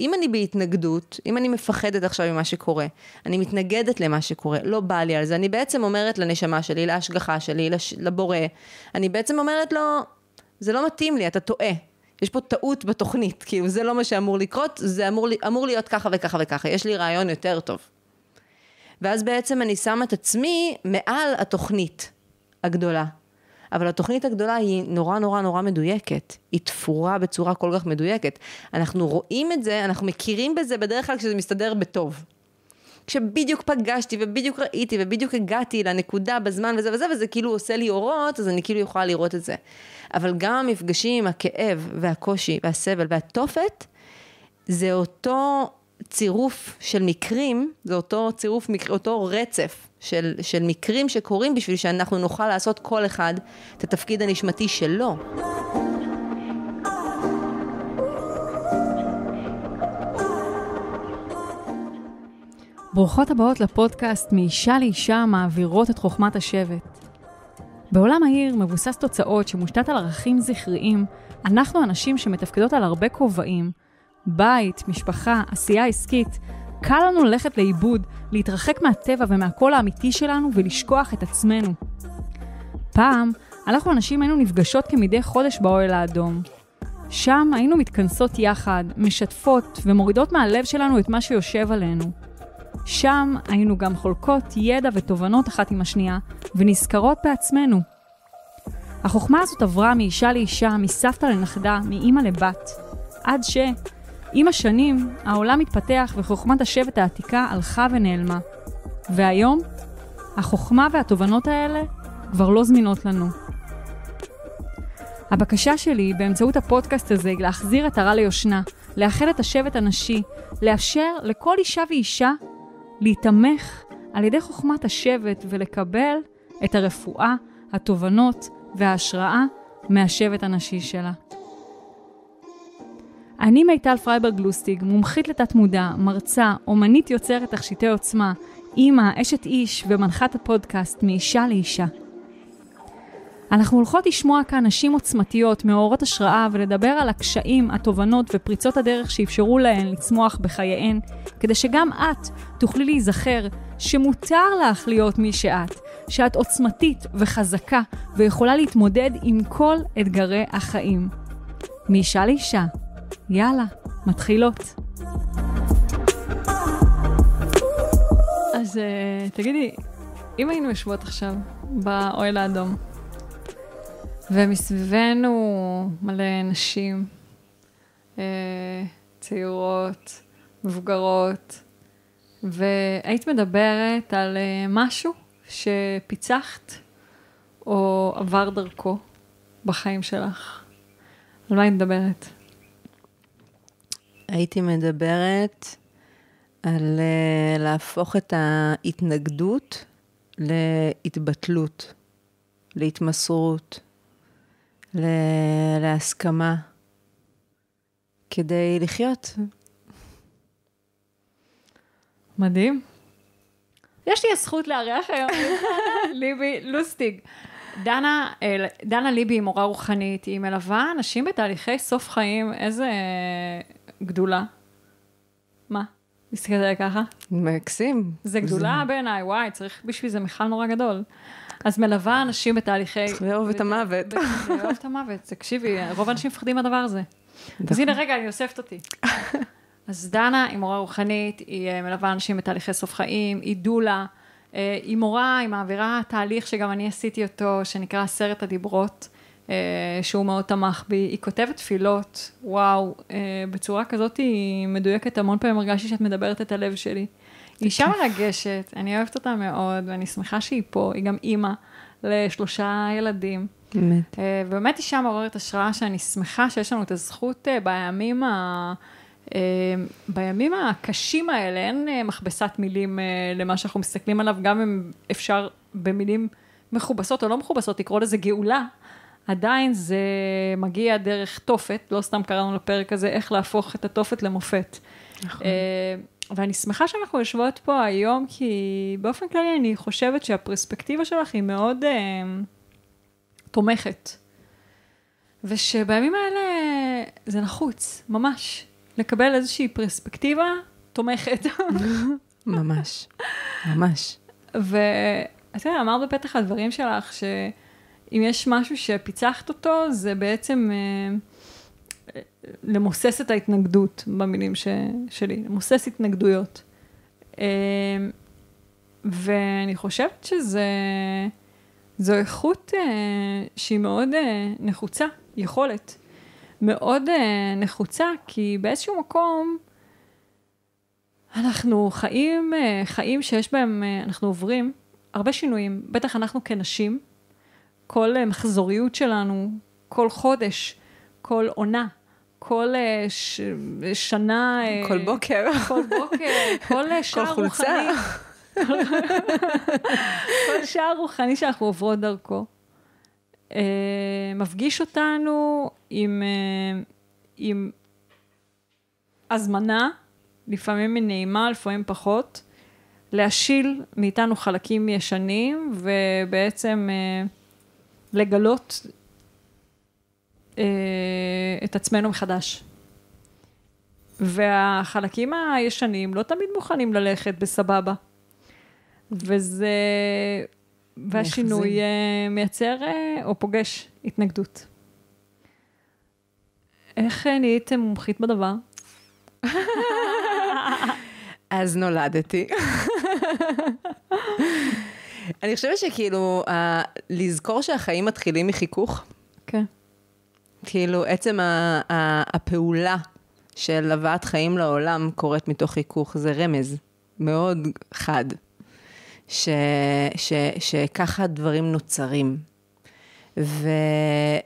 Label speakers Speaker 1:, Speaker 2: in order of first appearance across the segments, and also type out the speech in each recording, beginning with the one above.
Speaker 1: אם אני בהתנגדות, אם אני מפחדת עכשיו ממה שקורה, אני מתנגדת למה שקורה, לא בא לי על זה, אני בעצם אומרת לנשמה שלי, להשגחה שלי, לש, לבורא, אני בעצם אומרת לו, זה לא מתאים לי, אתה טועה. יש פה טעות בתוכנית, כאילו זה לא מה שאמור לקרות, זה אמור, אמור להיות ככה וככה וככה, יש לי רעיון יותר טוב. ואז בעצם אני שמה את עצמי מעל התוכנית הגדולה. אבל התוכנית הגדולה היא נורא נורא נורא מדויקת. היא תפורה בצורה כל כך מדויקת. אנחנו רואים את זה, אנחנו מכירים בזה בדרך כלל כשזה מסתדר בטוב. כשבדיוק פגשתי ובדיוק ראיתי ובדיוק הגעתי לנקודה בזמן וזה וזה, וזה כאילו עושה לי אורות, אז אני כאילו יכולה לראות את זה. אבל גם המפגשים הכאב והקושי והסבל והתופת, זה אותו צירוף של מקרים, זה אותו צירוף, אותו רצף של, של מקרים שקורים בשביל שאנחנו נוכל לעשות כל אחד את התפקיד הנשמתי שלו.
Speaker 2: ברוכות הבאות לפודקאסט מאישה לאישה מעבירות את חוכמת השבט. בעולם העיר מבוסס תוצאות שמושתת על ערכים זכריים, אנחנו אנשים שמתפקדות על הרבה כובעים, בית, משפחה, עשייה עסקית, קל לנו ללכת לאיבוד, להתרחק מהטבע ומהקול האמיתי שלנו ולשכוח את עצמנו. פעם, אנחנו אנשים היינו נפגשות כמדי חודש באוהל האדום. שם היינו מתכנסות יחד, משתפות ומורידות מהלב שלנו את מה שיושב עלינו. שם היינו גם חולקות ידע ותובנות אחת עם השנייה, ונזכרות בעצמנו. החוכמה הזאת עברה מאישה לאישה, מסבתא לנכדה, מאימא לבת, עד ש... עם השנים, העולם התפתח וחוכמת השבט העתיקה הלכה ונעלמה. והיום, החוכמה והתובנות האלה כבר לא זמינות לנו. הבקשה שלי באמצעות הפודקאסט הזה היא להחזיר את העטרה ליושנה, לאחד את השבט הנשי, לאפשר לכל אישה ואישה להיתמך על ידי חוכמת השבט ולקבל את הרפואה, התובנות וההשראה מהשבט הנשי שלה. אני מיטל פרייברג לוסטיג, מומחית לתת מודע, מרצה, אומנית יוצרת תכשיטי עוצמה, אימא, אשת איש ומנחת הפודקאסט מאישה לאישה. אנחנו הולכות לשמוע כאן נשים עוצמתיות, מאורות השראה, ולדבר על הקשיים, התובנות ופריצות הדרך שאפשרו להן לצמוח בחייהן, כדי שגם את תוכלי להיזכר שמותר לך להיות מי שאת, שאת עוצמתית וחזקה ויכולה להתמודד עם כל אתגרי החיים. מאישה לאישה, יאללה, מתחילות. אז uh, תגידי, אם היינו יושבות עכשיו באוהל האדום, ומסביבנו מלא נשים, uh, צעירות, מבוגרות, והיית מדברת על uh, משהו שפיצחת או עבר דרכו בחיים שלך, על מה היית מדברת?
Speaker 1: הייתי מדברת על uh, להפוך את ההתנגדות להתבטלות, להתמסרות, להסכמה, כדי לחיות.
Speaker 2: מדהים. יש לי הזכות לארח היום ליבי לוסטיג. דנה, אה, דנה ליבי היא מורה רוחנית, היא מלווה אנשים בתהליכי סוף חיים, איזה גדולה. מה? מסתכלת עליה ככה?
Speaker 1: מקסים.
Speaker 2: זה גדולה בעיניי, וואי, צריך בשביל זה מיכל נורא גדול. אז מלווה אנשים בתהליכי...
Speaker 1: צריך לאהוב את המוות.
Speaker 2: לאהוב את המוות, תקשיבי, רוב האנשים מפחדים מהדבר הזה. אז הנה, רגע, אני אוספת אותי. אז דנה היא מורה רוחנית, היא אה, מלווה אנשים בתהליכי סוף חיים, היא דולה, אה, היא מורה, היא מעבירה תהליך שגם אני עשיתי אותו, שנקרא עשרת הדיברות. אה, שהוא מאוד תמך בי, היא כותבת תפילות, וואו, אה, בצורה כזאת היא מדויקת, המון פעמים. הרגשתי שאת מדברת את הלב שלי. היא אישה מרגשת, אני אוהבת אותה מאוד, ואני שמחה שהיא פה, היא גם אימא לשלושה ילדים. באמת. אה, באמת אישה מעוררת השראה, שאני שמחה שיש לנו את הזכות בימים ה... בימים הקשים האלה, אין מכבסת מילים למה שאנחנו מסתכלים עליו, גם אם אפשר במילים מכובסות או לא מכובסות, לקרוא לזה גאולה, עדיין זה מגיע דרך תופת, לא סתם קראנו לפרק הזה, איך להפוך את התופת למופת. נכון. אה, ואני שמחה שאנחנו יושבות פה היום, כי באופן כללי אני חושבת שהפרספקטיבה שלך היא מאוד uh, תומכת. ושבימים האלה זה נחוץ, ממש. לקבל איזושהי פרספקטיבה תומכת.
Speaker 1: ממש, ממש.
Speaker 2: ואתה יודע, אמרת בפתח הדברים שלך, שאם יש משהו שפיצחת אותו, זה בעצם אה, למוסס את ההתנגדות, במילים ש... שלי, למוסס התנגדויות. אה, ואני חושבת שזה... זו איכות אה, שהיא מאוד אה, נחוצה, יכולת. מאוד אה, נחוצה, כי באיזשהו מקום אנחנו חיים, אה, חיים שיש בהם, אה, אנחנו עוברים הרבה שינויים, בטח אנחנו כנשים, כל אה, מחזוריות שלנו, כל חודש, כל עונה, כל אה, ש, שנה... אה,
Speaker 1: כל בוקר.
Speaker 2: כל בוקר, כל שער
Speaker 1: כל.
Speaker 2: רוחני. כל שער רוחני שאנחנו עוברות דרכו. מפגיש אותנו עם, עם הזמנה, לפעמים היא נעימה, לפעמים פחות, להשיל מאיתנו חלקים ישנים, ובעצם לגלות אה, את עצמנו מחדש. והחלקים הישנים לא תמיד מוכנים ללכת בסבבה. וזה... והשינוי. אה, מייצר אה, או פוגש התנגדות. איך אה, נהייתם מומחית בדבר?
Speaker 1: אז נולדתי. אני חושבת שכאילו, ה- לזכור שהחיים מתחילים מחיכוך,
Speaker 2: כן.
Speaker 1: כאילו עצם ה- ה- הפעולה של הבאת חיים לעולם קורית מתוך חיכוך, זה רמז מאוד חד, ש- ש- שככה דברים נוצרים. ו,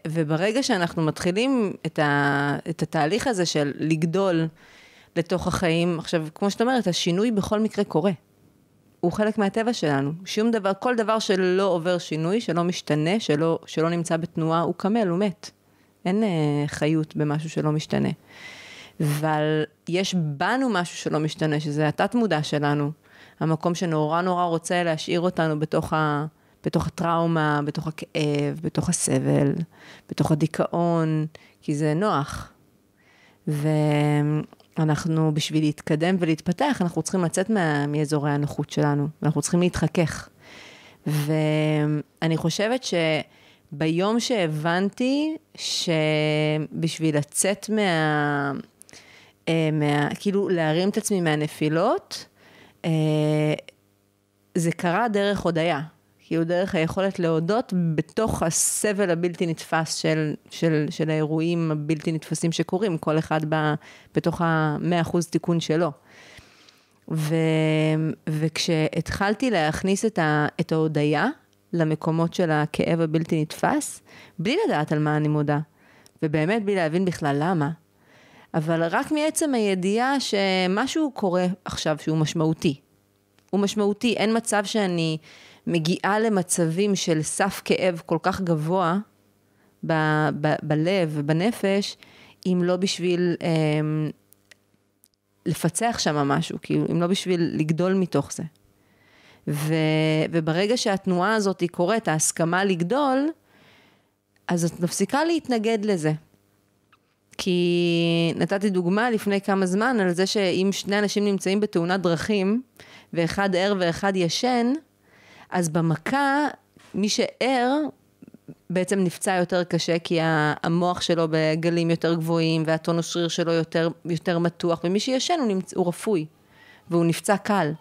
Speaker 1: וברגע שאנחנו מתחילים את, ה, את התהליך הזה של לגדול לתוך החיים, עכשיו, כמו שאת אומרת, השינוי בכל מקרה קורה. הוא חלק מהטבע שלנו. שום דבר, כל דבר שלא עובר שינוי, שלא משתנה, שלא, שלא נמצא בתנועה, הוא קמל, הוא מת. אין אה, חיות במשהו שלא משתנה. אבל יש בנו משהו שלא משתנה, שזה התת-מודע שלנו. המקום שנורא נורא רוצה להשאיר אותנו בתוך, ה, בתוך הטראומה, בתוך הכאב, בתוך הסבל, בתוך הדיכאון, כי זה נוח. ואנחנו, בשביל להתקדם ולהתפתח, אנחנו צריכים לצאת מה, מאזורי הנוחות שלנו, ואנחנו צריכים להתחכך. ואני חושבת שביום שהבנתי שבשביל לצאת מה... אה, מה... כאילו להרים את עצמי מהנפילות, אה, זה קרה דרך הודיה. כאילו דרך היכולת להודות בתוך הסבל הבלתי נתפס של, של, של האירועים הבלתי נתפסים שקורים, כל אחד ב, בתוך המאה אחוז תיקון שלו. ו, וכשהתחלתי להכניס את, ה, את ההודיה למקומות של הכאב הבלתי נתפס, בלי לדעת על מה אני מודה, ובאמת בלי להבין בכלל למה, אבל רק מעצם הידיעה שמשהו קורה עכשיו שהוא משמעותי. הוא משמעותי, אין מצב שאני מגיעה למצבים של סף כאב כל כך גבוה ב- ב- בלב ובנפש, אם לא בשביל אה, לפצח שם משהו, כאילו, אם לא בשביל לגדול מתוך זה. ו, וברגע שהתנועה הזאת היא קורית, ההסכמה לגדול, אז את מפסיקה להתנגד לזה. כי נתתי דוגמה לפני כמה זמן על זה שאם שני אנשים נמצאים בתאונת דרכים, ואחד ער ואחד ישן, אז במכה, מי שער בעצם נפצע יותר קשה, כי המוח שלו בגלים יותר גבוהים, והטונוס שריר שלו יותר, יותר מתוח, ומי שישן הוא, נמצ... הוא רפוי, והוא נפצע קל.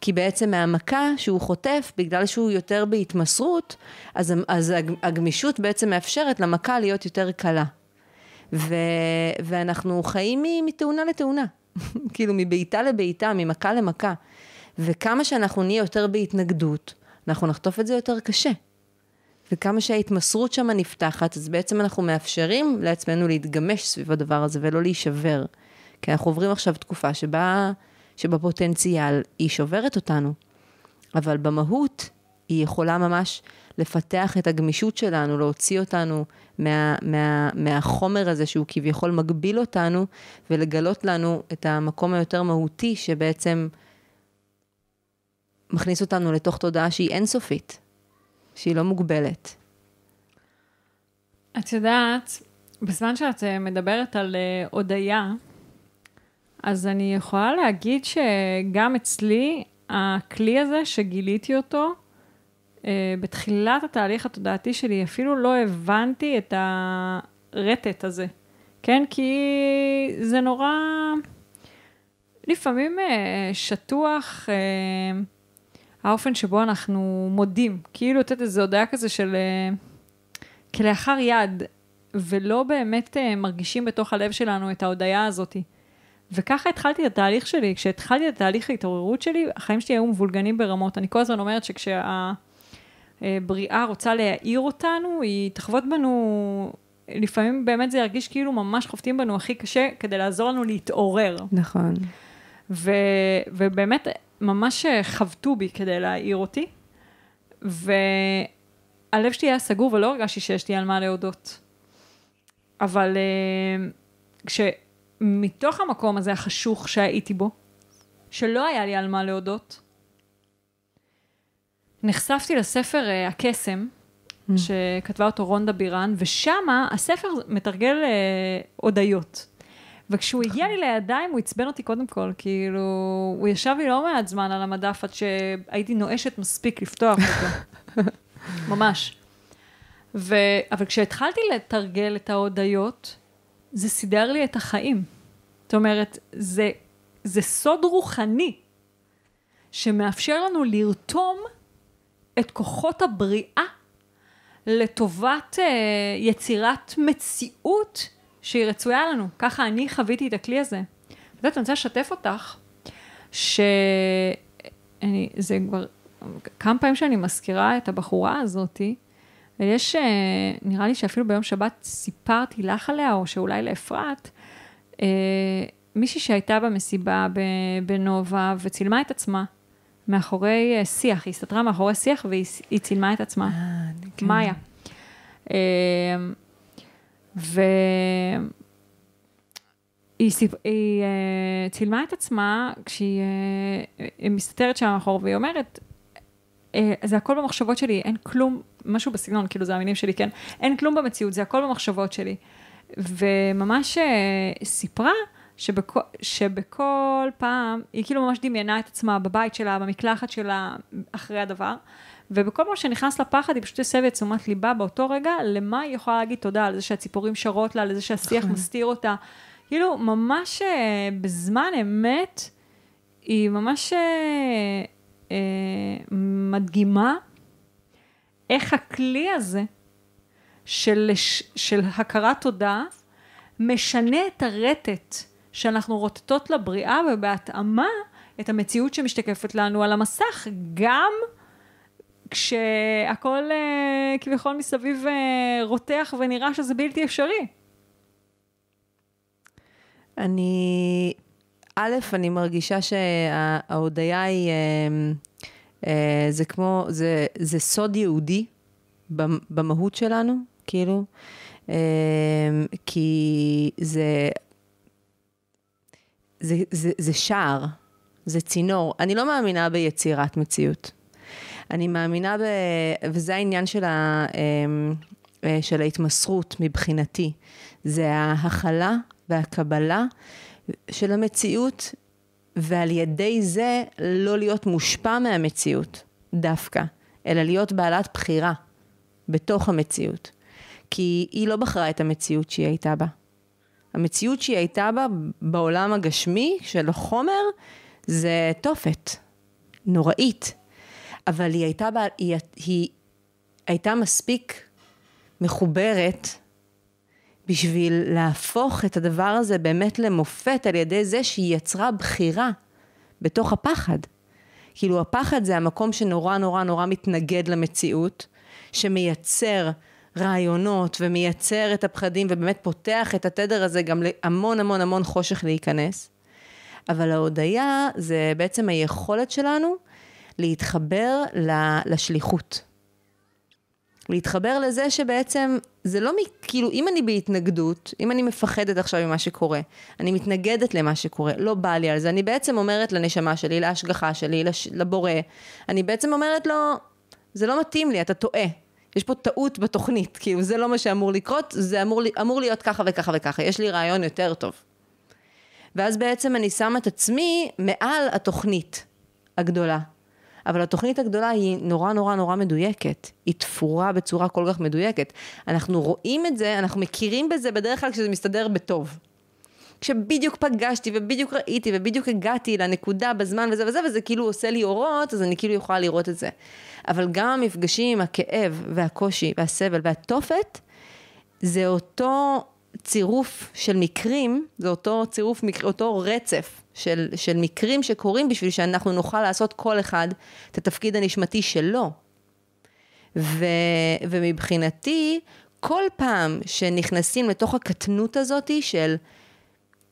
Speaker 1: כי בעצם מהמכה שהוא חוטף, בגלל שהוא יותר בהתמסרות, אז, אז הגמישות בעצם מאפשרת למכה להיות יותר קלה. ו, ואנחנו חיים מתאונה לתאונה, כאילו מבעיטה לבעיטה, ממכה למכה. וכמה שאנחנו נהיה יותר בהתנגדות, אנחנו נחטוף את זה יותר קשה. וכמה שההתמסרות שם נפתחת, אז בעצם אנחנו מאפשרים לעצמנו להתגמש סביב הדבר הזה ולא להישבר. כי אנחנו עוברים עכשיו תקופה שבה, שבפוטנציאל היא שוברת אותנו, אבל במהות היא יכולה ממש לפתח את הגמישות שלנו, להוציא אותנו מה, מה, מהחומר הזה שהוא כביכול מגביל אותנו, ולגלות לנו את המקום היותר מהותי שבעצם מכניס אותנו לתוך תודעה שהיא אינסופית, שהיא לא מוגבלת.
Speaker 2: את יודעת, בזמן שאת אה, מדברת על uh, הודיה, אז אני יכולה להגיד שגם אצלי, הכלי הזה שגיליתי אותו, אה, בתחילת התהליך התודעתי שלי, אפילו לא הבנתי את הרטט הזה, כן? כי זה נורא, לפעמים אה, שטוח אה, האופן שבו אנחנו מודים, כאילו, יודעת, איזו הודעה כזה של כלאחר יד, ולא באמת מרגישים בתוך הלב שלנו את ההודיה הזאתי. וככה התחלתי את התהליך שלי, כשהתחלתי את תהליך ההתעוררות שלי, החיים שלי היו מבולגנים ברמות. אני כל הזמן אומרת שכשהבריאה רוצה להעיר אותנו, היא תחבוט בנו, לפעמים באמת זה ירגיש כאילו ממש חובטים בנו הכי קשה, כדי לעזור לנו להתעורר.
Speaker 1: נכון.
Speaker 2: ו, ובאמת, ממש חבטו בי כדי להעיר אותי, והלב שלי היה סגור ולא הרגשתי שיש לי על מה להודות. אבל אה, כש... מתוך המקום הזה החשוך שהייתי בו, שלא היה לי על מה להודות, נחשפתי לספר uh, הקסם, mm. שכתבה אותו רונדה בירן, ושמה הספר מתרגל uh, הודיות. וכשהוא הגיע לי לידיים, הוא עצבן אותי קודם כל, כאילו, הוא ישב לי לא מעט זמן על המדף עד שהייתי נואשת מספיק לפתוח אותו. ממש. ו... אבל כשהתחלתי לתרגל את ההודיות, זה סידר לי את החיים. זאת אומרת, זה, זה סוד רוחני שמאפשר לנו לרתום את כוחות הבריאה לטובת uh, יצירת מציאות שהיא רצויה לנו. ככה אני חוויתי את הכלי הזה. את יודעת, אני רוצה לשתף אותך, שאני, זה כבר כמה פעמים שאני מזכירה את הבחורה הזאתי, ויש, אה, נראה לי שאפילו ביום שבת סיפרתי לך עליה, או שאולי לאפרת, אה, מישהי שהייתה במסיבה בנובה וצילמה את עצמה מאחורי אה, שיח, היא הסתתרה מאחורי שיח והיא צילמה את עצמה, כן. מאיה. והיא סיפ... היא, uh, צילמה את עצמה כשהיא uh, מסתתרת שם מאחור, והיא אומרת, uh, זה הכל במחשבות שלי, אין כלום משהו בסגנון, כאילו זה המילים שלי, כן? אין כלום במציאות, זה הכל במחשבות שלי. וממש אה, סיפרה שבכל, שבכל פעם, היא כאילו ממש דמיינה את עצמה בבית שלה, במקלחת שלה, אחרי הדבר, ובכל פעם שנכנס לפחד, היא פשוט הסבה את תשומת ליבה באותו רגע, למה היא יכולה להגיד תודה, על זה שהציפורים שרות לה, לזה שהשיח נכון. מסתיר אותה. כאילו, ממש אה, בזמן אמת, היא ממש אה, אה, מדגימה איך הכלי הזה של, של הכרת תודה משנה את הרטט שאנחנו רוטטות לבריאה ובהתאמה את המציאות שמשתקפת לנו על המסך, גם כשהכול uh, כביכול מסביב uh, רותח ונראה שזה בלתי אפשרי.
Speaker 1: אני, א', אני מרגישה שההודיה היא... Uh, אה, זה כמו, זה, זה סוד יהודי במהות שלנו, כאילו, אה, כי זה, זה, זה, זה שער, זה צינור. אני לא מאמינה ביצירת מציאות. אני מאמינה ב... וזה העניין של, ה, אה, של ההתמסרות מבחינתי. זה ההכלה והקבלה של המציאות ועל ידי זה לא להיות מושפע מהמציאות דווקא, אלא להיות בעלת בחירה בתוך המציאות. כי היא לא בחרה את המציאות שהיא הייתה בה. המציאות שהיא הייתה בה בעולם הגשמי של החומר זה תופת, נוראית. אבל היא הייתה, בה, היא, היא הייתה מספיק מחוברת בשביל להפוך את הדבר הזה באמת למופת על ידי זה שהיא יצרה בחירה בתוך הפחד. כאילו הפחד זה המקום שנורא נורא נורא מתנגד למציאות, שמייצר רעיונות ומייצר את הפחדים ובאמת פותח את התדר הזה גם להמון המון המון חושך להיכנס. אבל ההודיה זה בעצם היכולת שלנו להתחבר לשליחות. להתחבר לזה שבעצם זה לא מ... כאילו, אם אני בהתנגדות, אם אני מפחדת עכשיו ממה שקורה, אני מתנגדת למה שקורה, לא בא לי על זה, אני בעצם אומרת לנשמה שלי, להשגחה שלי, לש... לבורא, אני בעצם אומרת לו, זה לא מתאים לי, אתה טועה. יש פה טעות בתוכנית, כאילו, זה לא מה שאמור לקרות, זה אמור, אמור להיות ככה וככה וככה, יש לי רעיון יותר טוב. ואז בעצם אני שמה את עצמי מעל התוכנית הגדולה. אבל התוכנית הגדולה היא נורא נורא נורא מדויקת. היא תפורה בצורה כל כך מדויקת. אנחנו רואים את זה, אנחנו מכירים בזה בדרך כלל כשזה מסתדר בטוב. כשבדיוק פגשתי ובדיוק ראיתי ובדיוק הגעתי לנקודה בזמן וזה וזה, וזה כאילו עושה לי אורות, אז אני כאילו יכולה לראות את זה. אבל גם המפגשים הכאב והקושי והסבל והתופת, זה אותו צירוף של מקרים, זה אותו צירוף, אותו רצף של, של מקרים שקורים בשביל שאנחנו נוכל לעשות כל אחד את התפקיד הנשמתי שלו. ו, ומבחינתי, כל פעם שנכנסים לתוך הקטנות הזאת של,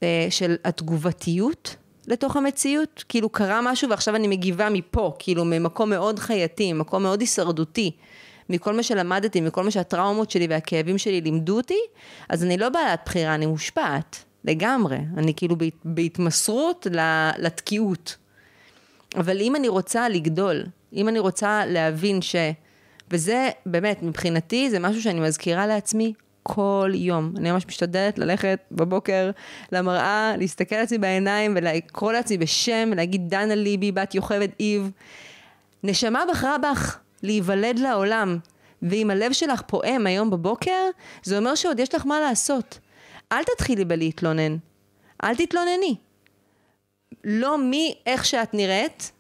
Speaker 1: אה, של התגובתיות לתוך המציאות, כאילו קרה משהו ועכשיו אני מגיבה מפה, כאילו ממקום מאוד חייתי, ממקום מאוד הישרדותי. מכל מה שלמדתי, מכל מה שהטראומות שלי והכאבים שלי לימדו אותי, אז אני לא בעלת בחירה, אני מושפעת, לגמרי. אני כאילו בהתמסרות לתקיעות. אבל אם אני רוצה לגדול, אם אני רוצה להבין ש... וזה באמת, מבחינתי, זה משהו שאני מזכירה לעצמי כל יום. אני ממש משתדלת ללכת בבוקר למראה, להסתכל לעצמי בעיניים ולקרוא לעצמי בשם, ולהגיד דנה ליבי, בת יוכבד איב. נשמה בחרה בך. להיוולד לעולם, ואם הלב שלך פועם היום בבוקר, זה אומר שעוד יש לך מה לעשות. אל תתחילי בלהתלונן. אל תתלונני. לא מאיך שאת נראית,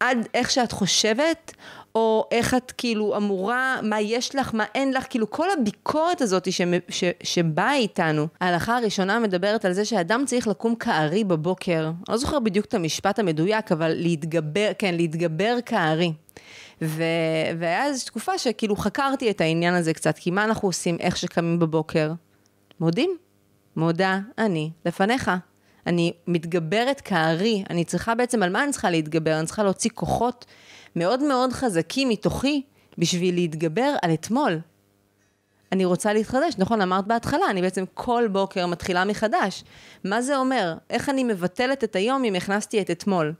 Speaker 1: עד איך שאת חושבת, או איך את כאילו אמורה, מה יש לך, מה אין לך, כאילו כל הביקורת הזאת ש, ש, שבאה איתנו. ההלכה הראשונה מדברת על זה שאדם צריך לקום כארי בבוקר. אני לא זוכר בדיוק את המשפט המדויק, אבל להתגבר, כן, להתגבר כארי. ו... והיה איזו תקופה שכאילו חקרתי את העניין הזה קצת, כי מה אנחנו עושים איך שקמים בבוקר? מודים, מודה אני לפניך. אני מתגברת כארי, אני צריכה בעצם, על מה אני צריכה להתגבר? אני צריכה להוציא כוחות מאוד מאוד חזקים מתוכי בשביל להתגבר על אתמול. אני רוצה להתחדש, נכון, אמרת בהתחלה, אני בעצם כל בוקר מתחילה מחדש. מה זה אומר? איך אני מבטלת את היום אם הכנסתי את אתמול?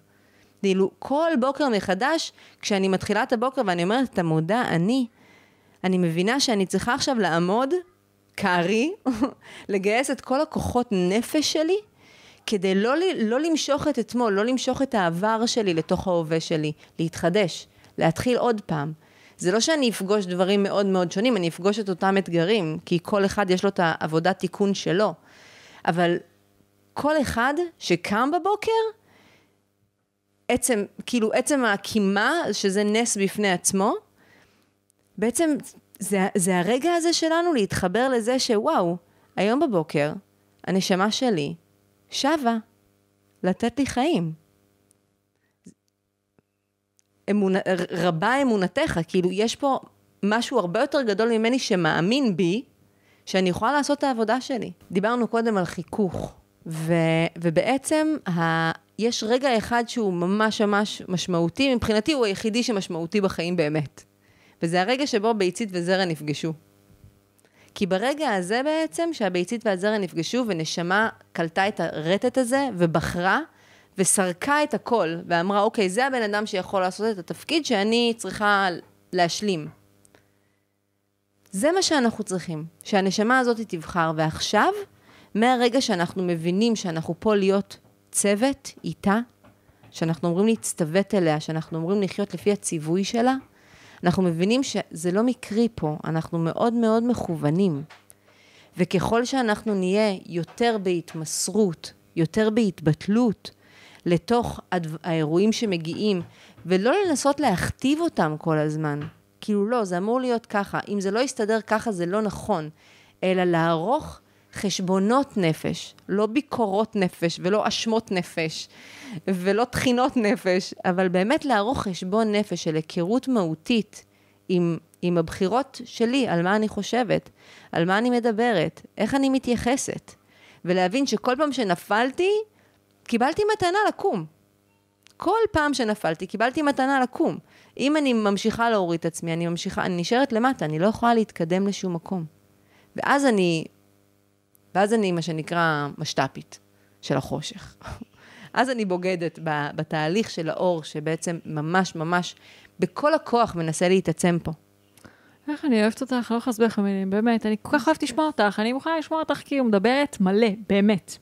Speaker 1: כאילו, כל בוקר מחדש, כשאני מתחילה את הבוקר ואני אומרת, אתה מודע, אני, אני מבינה שאני צריכה עכשיו לעמוד, כארי, לגייס את כל הכוחות נפש שלי, כדי לא, לא למשוך את אתמול, לא למשוך את העבר שלי לתוך ההווה שלי, להתחדש, להתחיל עוד פעם. זה לא שאני אפגוש דברים מאוד מאוד שונים, אני אפגוש את אותם אתגרים, כי כל אחד יש לו את העבודת תיקון שלו. אבל כל אחד שקם בבוקר, עצם, כאילו עצם הקימה, שזה נס בפני עצמו, בעצם זה, זה הרגע הזה שלנו להתחבר לזה שוואו, היום בבוקר הנשמה שלי שבה לתת לי חיים. אמונה, רבה אמונתך, כאילו יש פה משהו הרבה יותר גדול ממני שמאמין בי, שאני יכולה לעשות את העבודה שלי. דיברנו קודם על חיכוך, ו, ובעצם יש רגע אחד שהוא ממש ממש משמעותי, מבחינתי הוא היחידי שמשמעותי בחיים באמת. וזה הרגע שבו ביצית וזרע נפגשו. כי ברגע הזה בעצם, שהביצית והזרע נפגשו ונשמה קלטה את הרטט הזה ובחרה וסרקה את הכל ואמרה, אוקיי, זה הבן אדם שיכול לעשות את התפקיד שאני צריכה להשלים. זה מה שאנחנו צריכים, שהנשמה הזאת תבחר. ועכשיו, מהרגע שאנחנו מבינים שאנחנו פה להיות צוות איתה, שאנחנו אומרים להצטוות אליה, שאנחנו אומרים לחיות לפי הציווי שלה, אנחנו מבינים שזה לא מקרי פה, אנחנו מאוד מאוד מכוונים. וככל שאנחנו נהיה יותר בהתמסרות, יותר בהתבטלות לתוך האירועים שמגיעים, ולא לנסות להכתיב אותם כל הזמן. כאילו לא, זה אמור להיות ככה. אם זה לא יסתדר ככה, זה לא נכון. אלא לערוך חשבונות נפש, לא ביקורות נפש ולא אשמות נפש ולא תחינות נפש, אבל באמת לערוך חשבון נפש של היכרות מהותית עם, עם הבחירות שלי, על מה אני חושבת, על מה אני מדברת, איך אני מתייחסת, ולהבין שכל פעם שנפלתי, קיבלתי מתנה לקום. כל פעם שנפלתי, קיבלתי מתנה לקום. אם אני ממשיכה להוריד את עצמי, אני ממשיכה, אני נשארת למטה, אני לא יכולה להתקדם לשום מקום. ואז אני ואז אני, מה שנקרא, משת"פית של החושך. אז אני בוגדת בתהליך של האור, שבעצם ממש ממש בכל הכוח מנסה להתעצם פה.
Speaker 2: איך אני אוהבת אותך, לא לך במילים, באמת, אני כל כך אוהבת לשמוע אותך, אני מוכנה לשמוע אותך כי כאילו מדברת מלא, באמת.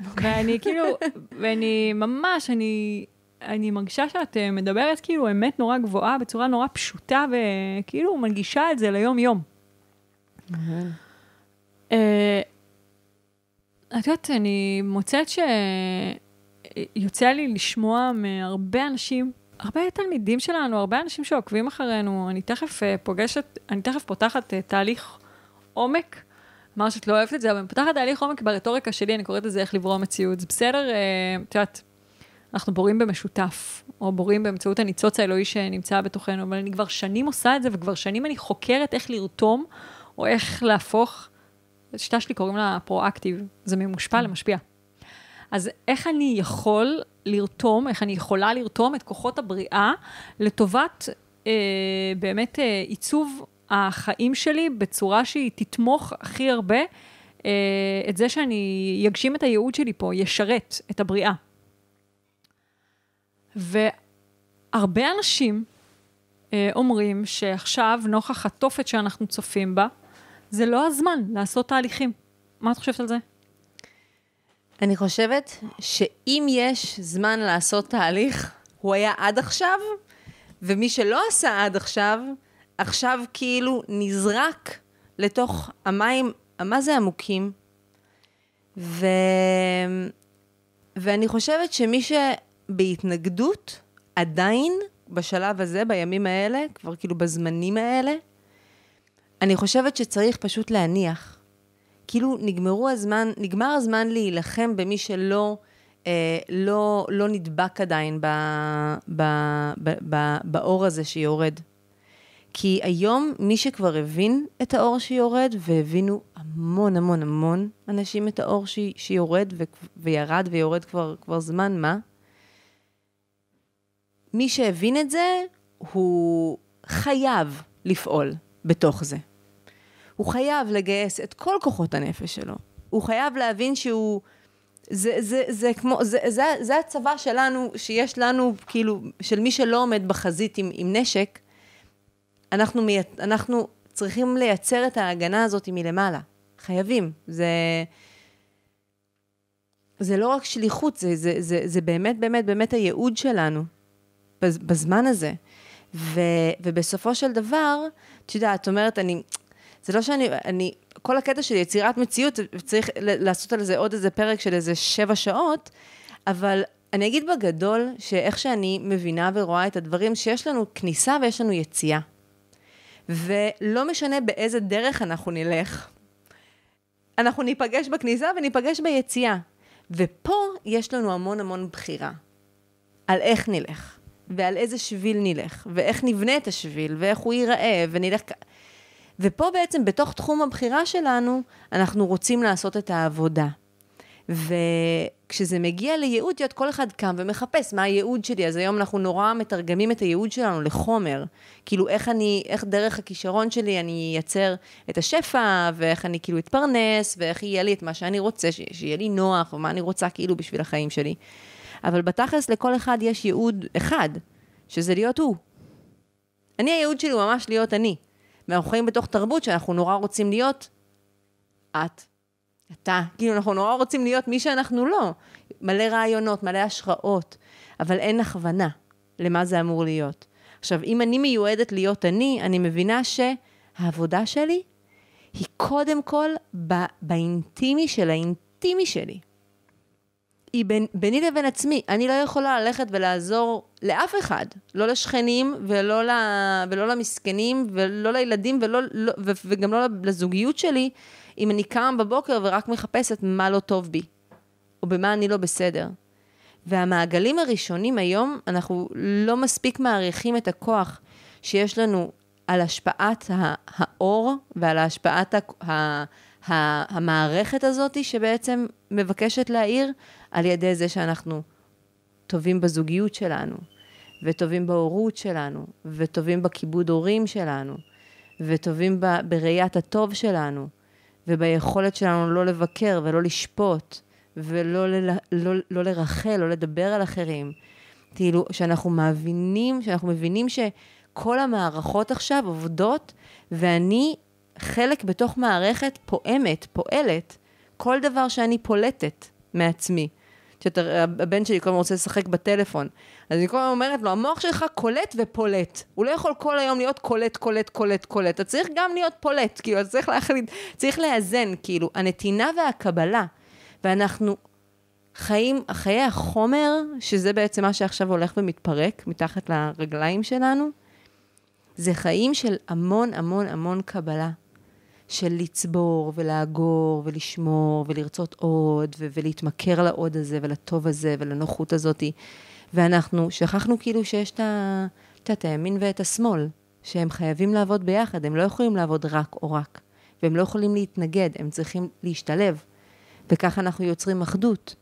Speaker 2: ואני כאילו, ואני ממש, אני, אני מרגישה שאת אה, מדברת כאילו אמת נורא גבוהה, בצורה נורא פשוטה, וכאילו מנגישה את זה ליום-יום. אה, את יודעת, אני מוצאת שיוצא לי לשמוע מהרבה אנשים, הרבה תלמידים שלנו, הרבה אנשים שעוקבים אחרינו, אני תכף אה, פוגשת, אני תכף פותחת תהליך עומק. אמרת שאת לא אוהבת את זה, אבל אני פותחת תהליך עומק ברטוריקה שלי, אני קוראת לזה איך לברוא מציאות. זה בסדר, את יודעת, אנחנו בורים במשותף, או בורים באמצעות הניצוץ האלוהי שנמצא בתוכנו, אבל אני כבר שנים עושה את זה, וכבר שנים אני חוקרת איך לרתום, או איך להפוך, השיטה שלי קוראים לה פרואקטיב, זה ממושפע למשפיע. אז איך אני יכול לרתום, איך אני יכולה לרתום את כוחות הבריאה לטובת אה, באמת אה, עיצוב החיים שלי בצורה שהיא תתמוך הכי הרבה אה, את זה שאני אגשים את הייעוד שלי פה, ישרת את הבריאה. והרבה אנשים אה, אומרים שעכשיו, נוכח התופת שאנחנו צופים בה, זה לא הזמן לעשות תהליכים. מה את חושבת על זה?
Speaker 1: אני חושבת שאם יש זמן לעשות תהליך, הוא היה עד עכשיו, ומי שלא עשה עד עכשיו, עכשיו כאילו נזרק לתוך המים, מה זה עמוקים? ו... ואני חושבת שמי שבהתנגדות, עדיין, בשלב הזה, בימים האלה, כבר כאילו בזמנים האלה, אני חושבת שצריך פשוט להניח. כאילו נגמרו הזמן, נגמר הזמן להילחם במי שלא אה, לא, לא נדבק עדיין ב, ב, ב, ב, באור הזה שיורד. כי היום מי שכבר הבין את האור שיורד, והבינו המון המון המון אנשים את האור ש, שיורד ו, וירד ויורד כבר, כבר זמן מה, מי שהבין את זה, הוא חייב לפעול בתוך זה. הוא חייב לגייס את כל כוחות הנפש שלו. הוא חייב להבין שהוא... זה, זה, זה כמו, זה, זה, זה הצבא שלנו, שיש לנו, כאילו, של מי שלא עומד בחזית עם, עם נשק, אנחנו, מי, אנחנו צריכים לייצר את ההגנה הזאת מלמעלה. חייבים. זה... זה לא רק שליחות, זה, זה, זה, זה באמת, באמת, באמת הייעוד שלנו בזמן הזה. ו, ובסופו של דבר, את יודעת, את אומרת, אני, זה לא שאני, אני, כל הקטע של יצירת מציאות, צריך לעשות על זה עוד איזה פרק של איזה שבע שעות, אבל אני אגיד בגדול, שאיך שאני מבינה ורואה את הדברים, שיש לנו כניסה ויש לנו יציאה. ולא משנה באיזה דרך אנחנו נלך, אנחנו ניפגש בכניסה וניפגש ביציאה. ופה יש לנו המון המון בחירה על איך נלך, ועל איזה שביל נלך, ואיך נבנה את השביל, ואיך הוא ייראה, ונלך... ופה בעצם, בתוך תחום הבחירה שלנו, אנחנו רוצים לעשות את העבודה. וכשזה מגיע לייעוד, יודעת, כל אחד קם ומחפש מה הייעוד שלי. אז היום אנחנו נורא מתרגמים את הייעוד שלנו לחומר. כאילו, איך אני, איך דרך הכישרון שלי אני אייצר את השפע, ואיך אני כאילו אתפרנס, ואיך יהיה לי את מה שאני רוצה, שיהיה לי נוח, ומה אני רוצה כאילו בשביל החיים שלי. אבל בתכלס לכל אחד יש ייעוד אחד, שזה להיות הוא. אני, הייעוד שלי הוא ממש להיות אני. ואנחנו חיים בתוך תרבות שאנחנו נורא רוצים להיות את. אתה. כאילו, אנחנו נורא רוצים להיות מי שאנחנו לא. מלא רעיונות, מלא השראות, אבל אין הכוונה למה זה אמור להיות. עכשיו, אם אני מיועדת להיות אני, אני מבינה שהעבודה שלי היא קודם כל באינטימי של האינטימי שלי. היא בין, ביני לבין עצמי. אני לא יכולה ללכת ולעזור לאף אחד, לא לשכנים ולא, ל, ולא למסכנים ולא לילדים ולא, לא, ו, וגם לא לזוגיות שלי, אם אני קמה בבוקר ורק מחפשת מה לא טוב בי, או במה אני לא בסדר. והמעגלים הראשונים היום, אנחנו לא מספיק מעריכים את הכוח שיש לנו על השפעת האור ועל השפעת המערכת הזאת שבעצם מבקשת להעיר על ידי זה שאנחנו טובים בזוגיות שלנו, וטובים בהורות שלנו, וטובים בכיבוד הורים שלנו, וטובים ב, בראיית הטוב שלנו, וביכולת שלנו לא לבקר ולא לשפוט, ולא ל, לא, לא לרכל, לא לדבר על אחרים. כאילו, שאנחנו מבינים, שאנחנו מבינים שכל המערכות עכשיו עובדות, ואני חלק בתוך מערכת פועמת, פועלת, כל דבר שאני פולטת מעצמי. שהבן שלי כל הזמן רוצה לשחק בטלפון. אז אני כל הזמן אומרת לו, המוח שלך קולט ופולט. הוא לא יכול כל היום להיות קולט, קולט, קולט, קולט. אתה צריך גם להיות פולט, כאילו, אתה צריך להחליט, צריך לאזן, כאילו, הנתינה והקבלה. ואנחנו חיים, חיי החומר, שזה בעצם מה שעכשיו הולך ומתפרק מתחת לרגליים שלנו, זה חיים של המון המון המון קבלה. של לצבור ולאגור ולשמור ולרצות עוד ו- ולהתמכר לעוד הזה ולטוב הזה ולנוחות הזאתי. ואנחנו שכחנו כאילו שיש את ה... את הימין ואת השמאל, שהם חייבים לעבוד ביחד, הם לא יכולים לעבוד רק או רק, והם לא יכולים להתנגד, הם צריכים להשתלב. וככה אנחנו יוצרים אחדות.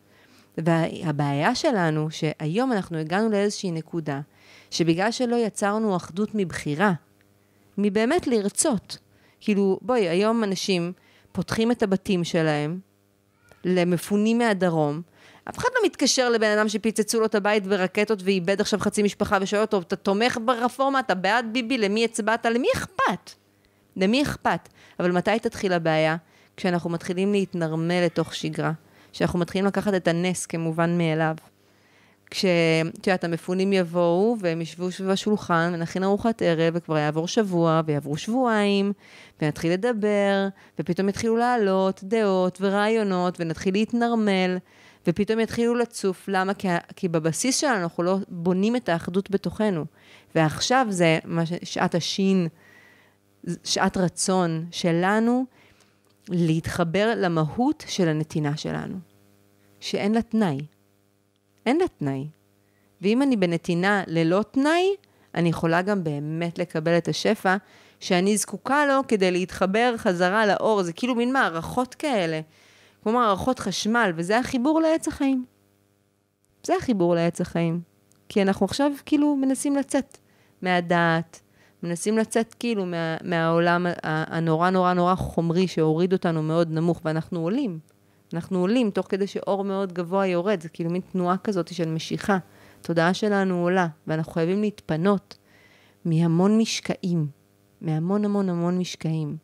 Speaker 1: והבעיה שלנו, שהיום אנחנו הגענו לאיזושהי נקודה, שבגלל שלא יצרנו אחדות מבחירה, מבאמת לרצות, כאילו, בואי, היום אנשים פותחים את הבתים שלהם למפונים מהדרום, אף אחד לא מתקשר לבן אדם שפיצצו לו את הבית ברקטות ואיבד עכשיו חצי משפחה ושואל אותו, אתה תומך ברפורמה, אתה בעד ביבי, למי הצבעת? למי אכפת? למי אכפת? אבל מתי תתחיל הבעיה? כשאנחנו מתחילים להתנרמל לתוך שגרה. כשאנחנו מתחילים לקחת את הנס כמובן מאליו. כשאת יודעת, המפונים יבואו והם ישבו סביב השולחן ונכין ארוחת ערב וכבר יעבור שבוע ויעברו שבועיים ונתחיל לדבר ופתאום יתחילו לעלות דעות ורעיונות ונתחיל להתנרמל ופתאום יתחילו לצוף. למה? כי, כי בבסיס שלנו אנחנו לא בונים את האחדות בתוכנו. ועכשיו זה ש... שעת השין, שעת רצון שלנו להתחבר למהות של הנתינה שלנו, שאין לה תנאי. אין לה תנאי. ואם אני בנתינה ללא תנאי, אני יכולה גם באמת לקבל את השפע שאני זקוקה לו כדי להתחבר חזרה לאור. זה כאילו מין מערכות כאלה, כמו מערכות חשמל, וזה החיבור לעץ החיים. זה החיבור לעץ החיים. כי אנחנו עכשיו כאילו מנסים לצאת מהדעת, מנסים לצאת כאילו מה, מהעולם הנורא נורא נורא חומרי שהוריד אותנו מאוד נמוך, ואנחנו עולים. אנחנו עולים תוך כדי שאור מאוד גבוה יורד, זה כאילו מין תנועה כזאת של משיכה. התודעה שלנו עולה, ואנחנו חייבים להתפנות מהמון משקעים, מהמון המון המון משקעים.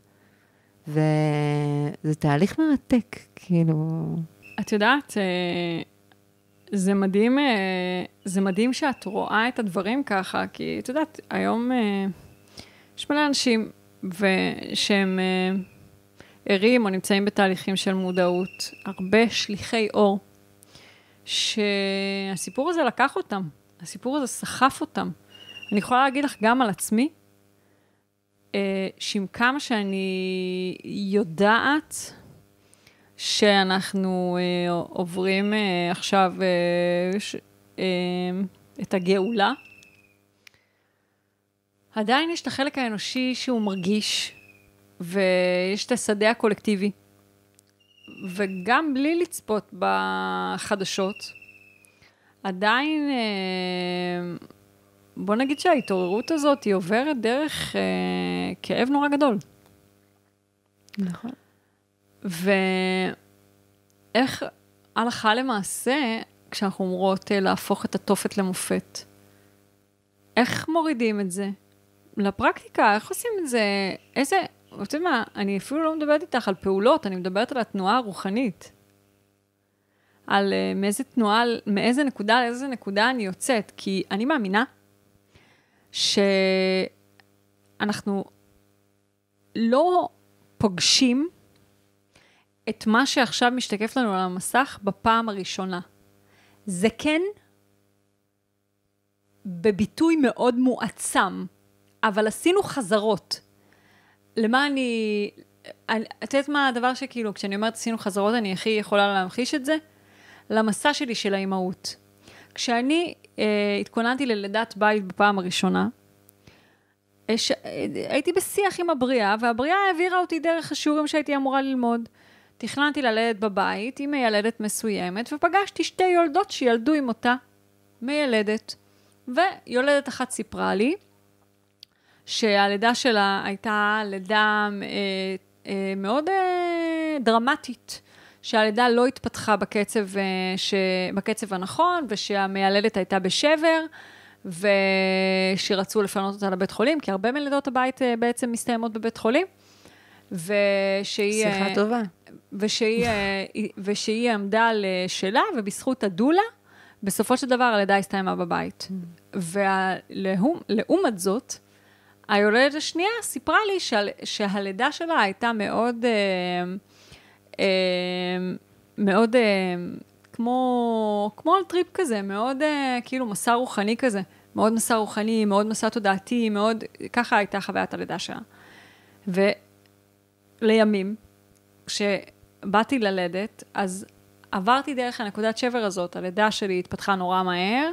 Speaker 1: וזה תהליך מרתק, כאילו...
Speaker 2: את יודעת, אה, זה מדהים, אה, זה מדהים שאת רואה את הדברים ככה, כי את יודעת, היום אה, יש מלא אנשים שהם ערים או נמצאים בתהליכים של מודעות, הרבה שליחי אור, שהסיפור הזה לקח אותם, הסיפור הזה סחף אותם. אני יכולה להגיד לך גם על עצמי, אה, שעם כמה שאני יודעת שאנחנו אה, עוברים אה, עכשיו את הגאולה, עדיין יש את החלק האנושי שהוא מרגיש, ויש את השדה הקולקטיבי. וגם בלי לצפות בחדשות, עדיין, אה, בוא נגיד שההתעוררות הזאת היא עוברת דרך אה, כאב נורא גדול.
Speaker 1: נכון.
Speaker 2: ואיך הלכה למעשה, כשאנחנו אומרות אה, להפוך את התופת למופת, איך מורידים את זה? לפרקטיקה, איך עושים את זה? איזה, את יודעת מה, אני אפילו לא מדברת איתך על פעולות, אני מדברת על התנועה הרוחנית. על uh, מאיזה תנועה, מאיזה נקודה לאיזה נקודה אני יוצאת. כי אני מאמינה שאנחנו לא פוגשים את מה שעכשיו משתקף לנו על המסך בפעם הראשונה. זה כן בביטוי מאוד מועצם, אבל עשינו חזרות. למה אני... את יודעת מה הדבר שכאילו, כשאני אומרת עשינו חזרות, אני הכי יכולה להמחיש את זה? למסע שלי של האימהות. כשאני אה, התכוננתי ללידת בית בפעם הראשונה, הש... הייתי בשיח עם הבריאה, והבריאה העבירה אותי דרך השיעורים שהייתי אמורה ללמוד. תכננתי ללדת בבית עם מיילדת מסוימת, ופגשתי שתי יולדות שילדו עם אותה מיילדת. ויולדת אחת סיפרה לי שהלידה שלה הייתה לידה אה, אה, מאוד אה, דרמטית. שהלידה לא התפתחה בקצב, אה, ש... בקצב הנכון, ושהמיילדת הייתה בשבר, ושרצו לפנות אותה לבית חולים, כי הרבה מלידות הבית אה, בעצם מסתיימות בבית חולים. ושהיא...
Speaker 1: שיחה טובה.
Speaker 2: ושהיא, אה, ושהיא עמדה על אה, שלה, ובזכות הדולה, בסופו של דבר הלידה הסתיימה בבית. ולעומת זאת, היולדת השנייה סיפרה לי שהל, שהלידה שלה הייתה מאוד, אה, אה, מאוד אה, כמו, כמו על טריפ כזה, מאוד אה, כאילו מסע רוחני כזה. מאוד מסע רוחני, מאוד מסע תודעתי, מאוד, ככה הייתה חוויית הלידה שלה. ולימים, כשבאתי ללדת, אז עברתי דרך הנקודת שבר הזאת, הלידה שלי התפתחה נורא מהר,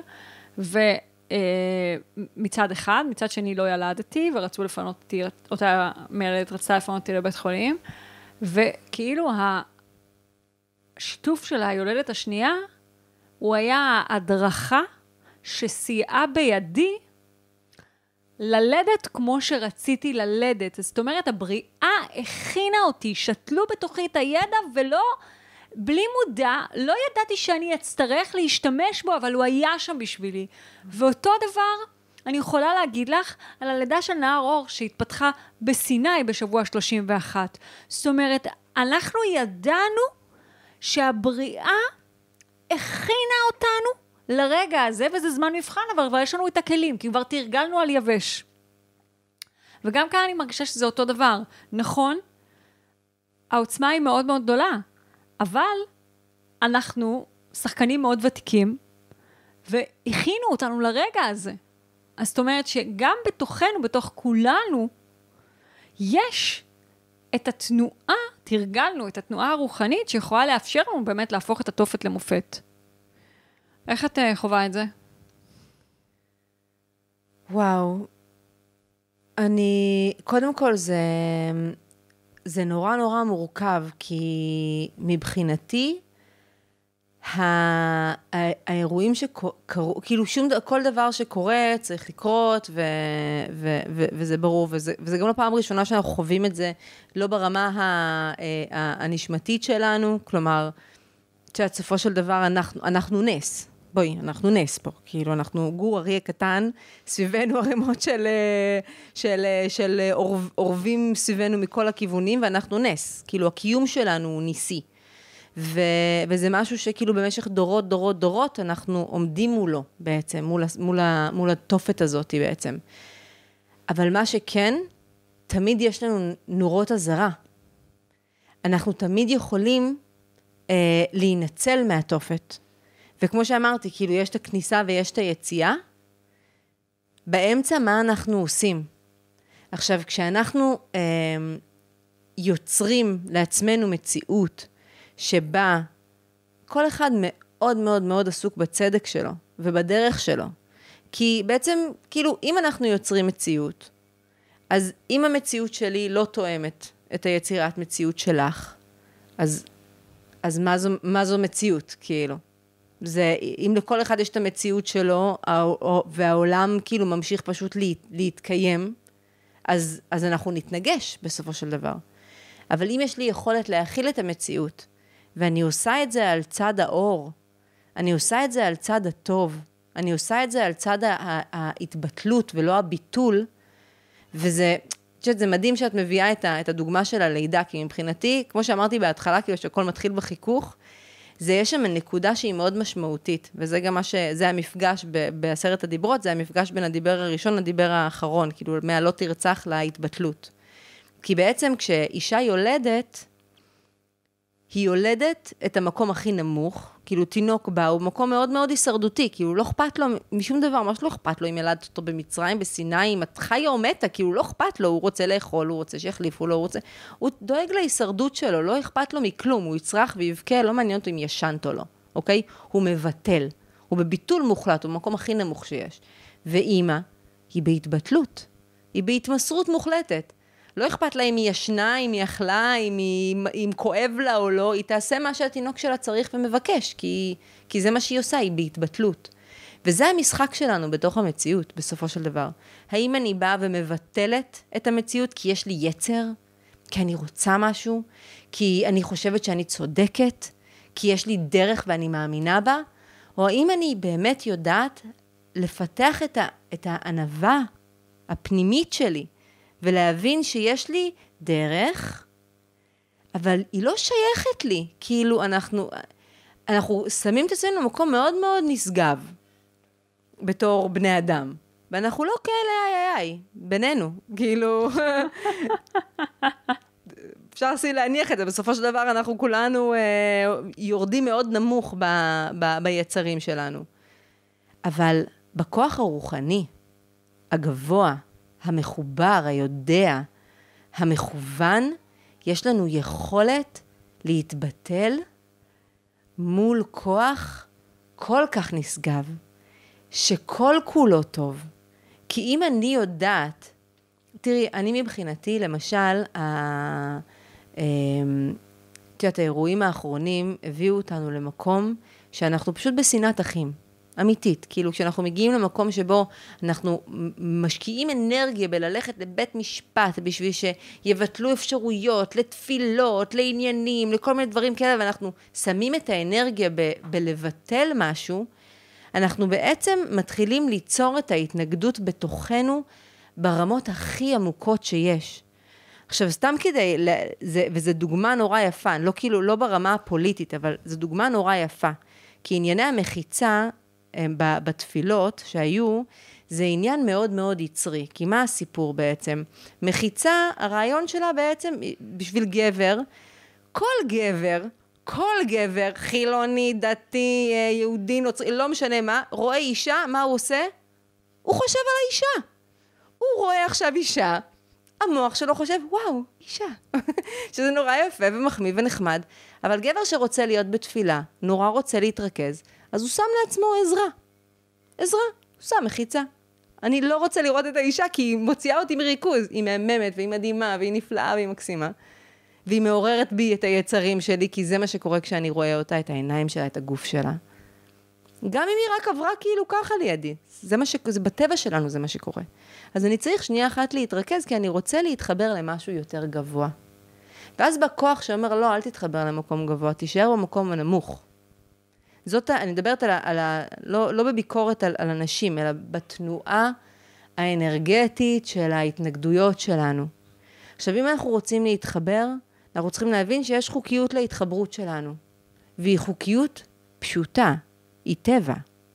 Speaker 2: ומצד אה, אחד, מצד שני לא ילדתי, ורצו לפנות אותי, אותה מילדת רצתה לפנות אותי לבית חולים, וכאילו השיתוף של היולדת השנייה, הוא היה הדרכה שסייעה בידי ללדת כמו שרציתי ללדת. זאת אומרת, הבריאה הכינה אותי, שתלו בתוכי את הידע ולא, בלי מודע, לא ידעתי שאני אצטרך להשתמש בו, אבל הוא היה שם בשבילי. ואותו דבר, אני יכולה להגיד לך על הלידה של נער אור שהתפתחה בסיני בשבוע 31. זאת אומרת, אנחנו ידענו שהבריאה הכינה אותנו לרגע הזה, וזה זמן מבחן, אבל כבר יש לנו את הכלים, כי כבר תרגלנו על יבש. וגם כאן אני מרגישה שזה אותו דבר. נכון, העוצמה היא מאוד מאוד גדולה, אבל אנחנו שחקנים מאוד ותיקים, והכינו אותנו לרגע הזה. אז זאת אומרת שגם בתוכנו, בתוך כולנו, יש את התנועה, תרגלנו את התנועה הרוחנית שיכולה לאפשר לנו באמת להפוך את התופת למופת. איך את אה, חווה את זה?
Speaker 1: וואו, אני, קודם כל זה, זה נורא נורא מורכב, כי מבחינתי, האירועים שקרו, כאילו שום, כל דבר שקורה צריך לקרות, ו, ו, ו, וזה ברור, וזה, וזה גם לא פעם ראשונה שאנחנו חווים את זה, לא ברמה אה, הנשמתית שלנו, כלומר, את יודעת, בסופו של דבר אנחנו, אנחנו נס, בואי, אנחנו נס פה, כאילו, אנחנו גור אריה קטן, סביבנו ערימות של, אה, של, אה, של אורבים סביבנו מכל הכיוונים, ואנחנו נס. כאילו, הקיום שלנו הוא ניסי. ו, וזה משהו שכאילו במשך דורות, דורות, דורות, אנחנו עומדים מולו בעצם, מול, מול, מול התופת הזאת בעצם. אבל מה שכן, תמיד יש לנו נורות אזהרה. אנחנו תמיד יכולים אה, להינצל מהתופת. וכמו שאמרתי, כאילו, יש את הכניסה ויש את היציאה. באמצע, מה אנחנו עושים? עכשיו, כשאנחנו אה, יוצרים לעצמנו מציאות שבה כל אחד מאוד מאוד מאוד עסוק בצדק שלו ובדרך שלו, כי בעצם, כאילו, אם אנחנו יוצרים מציאות, אז אם המציאות שלי לא תואמת את היצירת מציאות שלך, אז, אז מה, זו, מה זו מציאות, כאילו? זה, אם לכל אחד יש את המציאות שלו, והעולם כאילו ממשיך פשוט לה, להתקיים, אז, אז אנחנו נתנגש בסופו של דבר. אבל אם יש לי יכולת להכיל את המציאות, ואני עושה את זה על צד האור, אני עושה את זה על צד הטוב, אני עושה את זה על צד ההתבטלות ולא הביטול, וזה, יודעת, זה מדהים שאת מביאה את, את הדוגמה של הלידה, כי מבחינתי, כמו שאמרתי בהתחלה, כאילו שהכל מתחיל בחיכוך, זה יש שם נקודה שהיא מאוד משמעותית, וזה גם מה ש... זה המפגש ב, בעשרת הדיברות, זה המפגש בין הדיבר הראשון לדיבר האחרון, כאילו מהלא תרצח להתבטלות. כי בעצם כשאישה יולדת, היא יולדת את המקום הכי נמוך, כאילו תינוק בה, הוא מקום מאוד מאוד הישרדותי, כאילו לא אכפת לו משום דבר, ממש לא אכפת לו אם ילדת אותו במצרים, בסיני, אם את חיה או מתה, כאילו לא אכפת לו, הוא רוצה לאכול, הוא רוצה שיחליפו לו, הוא רוצה... הוא דואג להישרדות שלו, לא אכפת לו מכלום, הוא יצרח ויבכה, לא מעניין אותו אם ישנת או לא, אוקיי? הוא מבטל, הוא בביטול מוחלט, הוא במקום הכי נמוך שיש. ואימא, היא בהתבטלות, היא בהתמסרות מוחלטת. לא אכפת לה אם היא ישנה, אם היא אכלה, אם, היא, אם כואב לה או לא, היא תעשה מה שהתינוק שלה צריך ומבקש, כי, כי זה מה שהיא עושה, היא בהתבטלות. וזה המשחק שלנו בתוך המציאות, בסופו של דבר. האם אני באה ומבטלת את המציאות כי יש לי יצר? כי אני רוצה משהו? כי אני חושבת שאני צודקת? כי יש לי דרך ואני מאמינה בה? או האם אני באמת יודעת לפתח את, ה, את הענווה הפנימית שלי, ולהבין שיש לי דרך, אבל היא לא שייכת לי. כאילו, אנחנו, אנחנו שמים את עצמנו במקום מאוד מאוד נשגב, בתור בני אדם. ואנחנו לא כאלה איי איי איי, בינינו, כאילו... אפשר להניח את זה, בסופו של דבר אנחנו כולנו אה, יורדים מאוד נמוך ב, ב, ביצרים שלנו. אבל בכוח הרוחני, הגבוה, המחובר, היודע, המכוון, יש לנו יכולת להתבטל מול כוח כל כך נשגב, שכל כולו טוב. כי אם אני יודעת, תראי, אני מבחינתי, למשל, אמ, את יודעת, האירועים האחרונים הביאו אותנו למקום שאנחנו פשוט בשנאת אחים. אמיתית. כאילו, כשאנחנו מגיעים למקום שבו אנחנו משקיעים אנרגיה בללכת לבית משפט בשביל שיבטלו אפשרויות לתפילות, לעניינים, לכל מיני דברים כאלה, ואנחנו שמים את האנרגיה ב- בלבטל משהו, אנחנו בעצם מתחילים ליצור את ההתנגדות בתוכנו ברמות הכי עמוקות שיש. עכשיו, סתם כדי, זה, וזו דוגמה נורא יפה, לא כאילו, לא ברמה הפוליטית, אבל זו דוגמה נורא יפה. כי ענייני המחיצה בתפילות שהיו, זה עניין מאוד מאוד יצרי. כי מה הסיפור בעצם? מחיצה, הרעיון שלה בעצם, בשביל גבר, כל גבר, כל גבר, חילוני, דתי, אה, יהודי, נוצרי, לא משנה מה, רואה אישה, מה הוא עושה? הוא חושב על האישה. הוא רואה עכשיו אישה, המוח שלו חושב, וואו, אישה. שזה נורא יפה ומחמיא ונחמד, אבל גבר שרוצה להיות בתפילה, נורא רוצה להתרכז, אז הוא שם לעצמו עזרה. עזרה, הוא שם מחיצה. אני לא רוצה לראות את האישה כי היא מוציאה אותי מריכוז. היא מהממת והיא מדהימה והיא נפלאה והיא מקסימה. והיא מעוררת בי את היצרים שלי, כי זה מה שקורה כשאני רואה אותה, את העיניים שלה, את הגוף שלה. גם אם היא רק עברה כאילו ככה לידי. זה מה ש... זה בטבע שלנו, זה מה שקורה. אז אני צריך שנייה אחת להתרכז, כי אני רוצה להתחבר למשהו יותר גבוה. ואז בכוח שאומר, לא, אל תתחבר למקום גבוה, תישאר במקום הנמוך. זאת, אני מדברת על ה... על ה לא, לא בביקורת על, על אנשים, אלא בתנועה האנרגטית של ההתנגדויות שלנו. עכשיו, אם אנחנו רוצים להתחבר, אנחנו צריכים להבין שיש חוקיות להתחברות שלנו. והיא חוקיות פשוטה, היא טבע.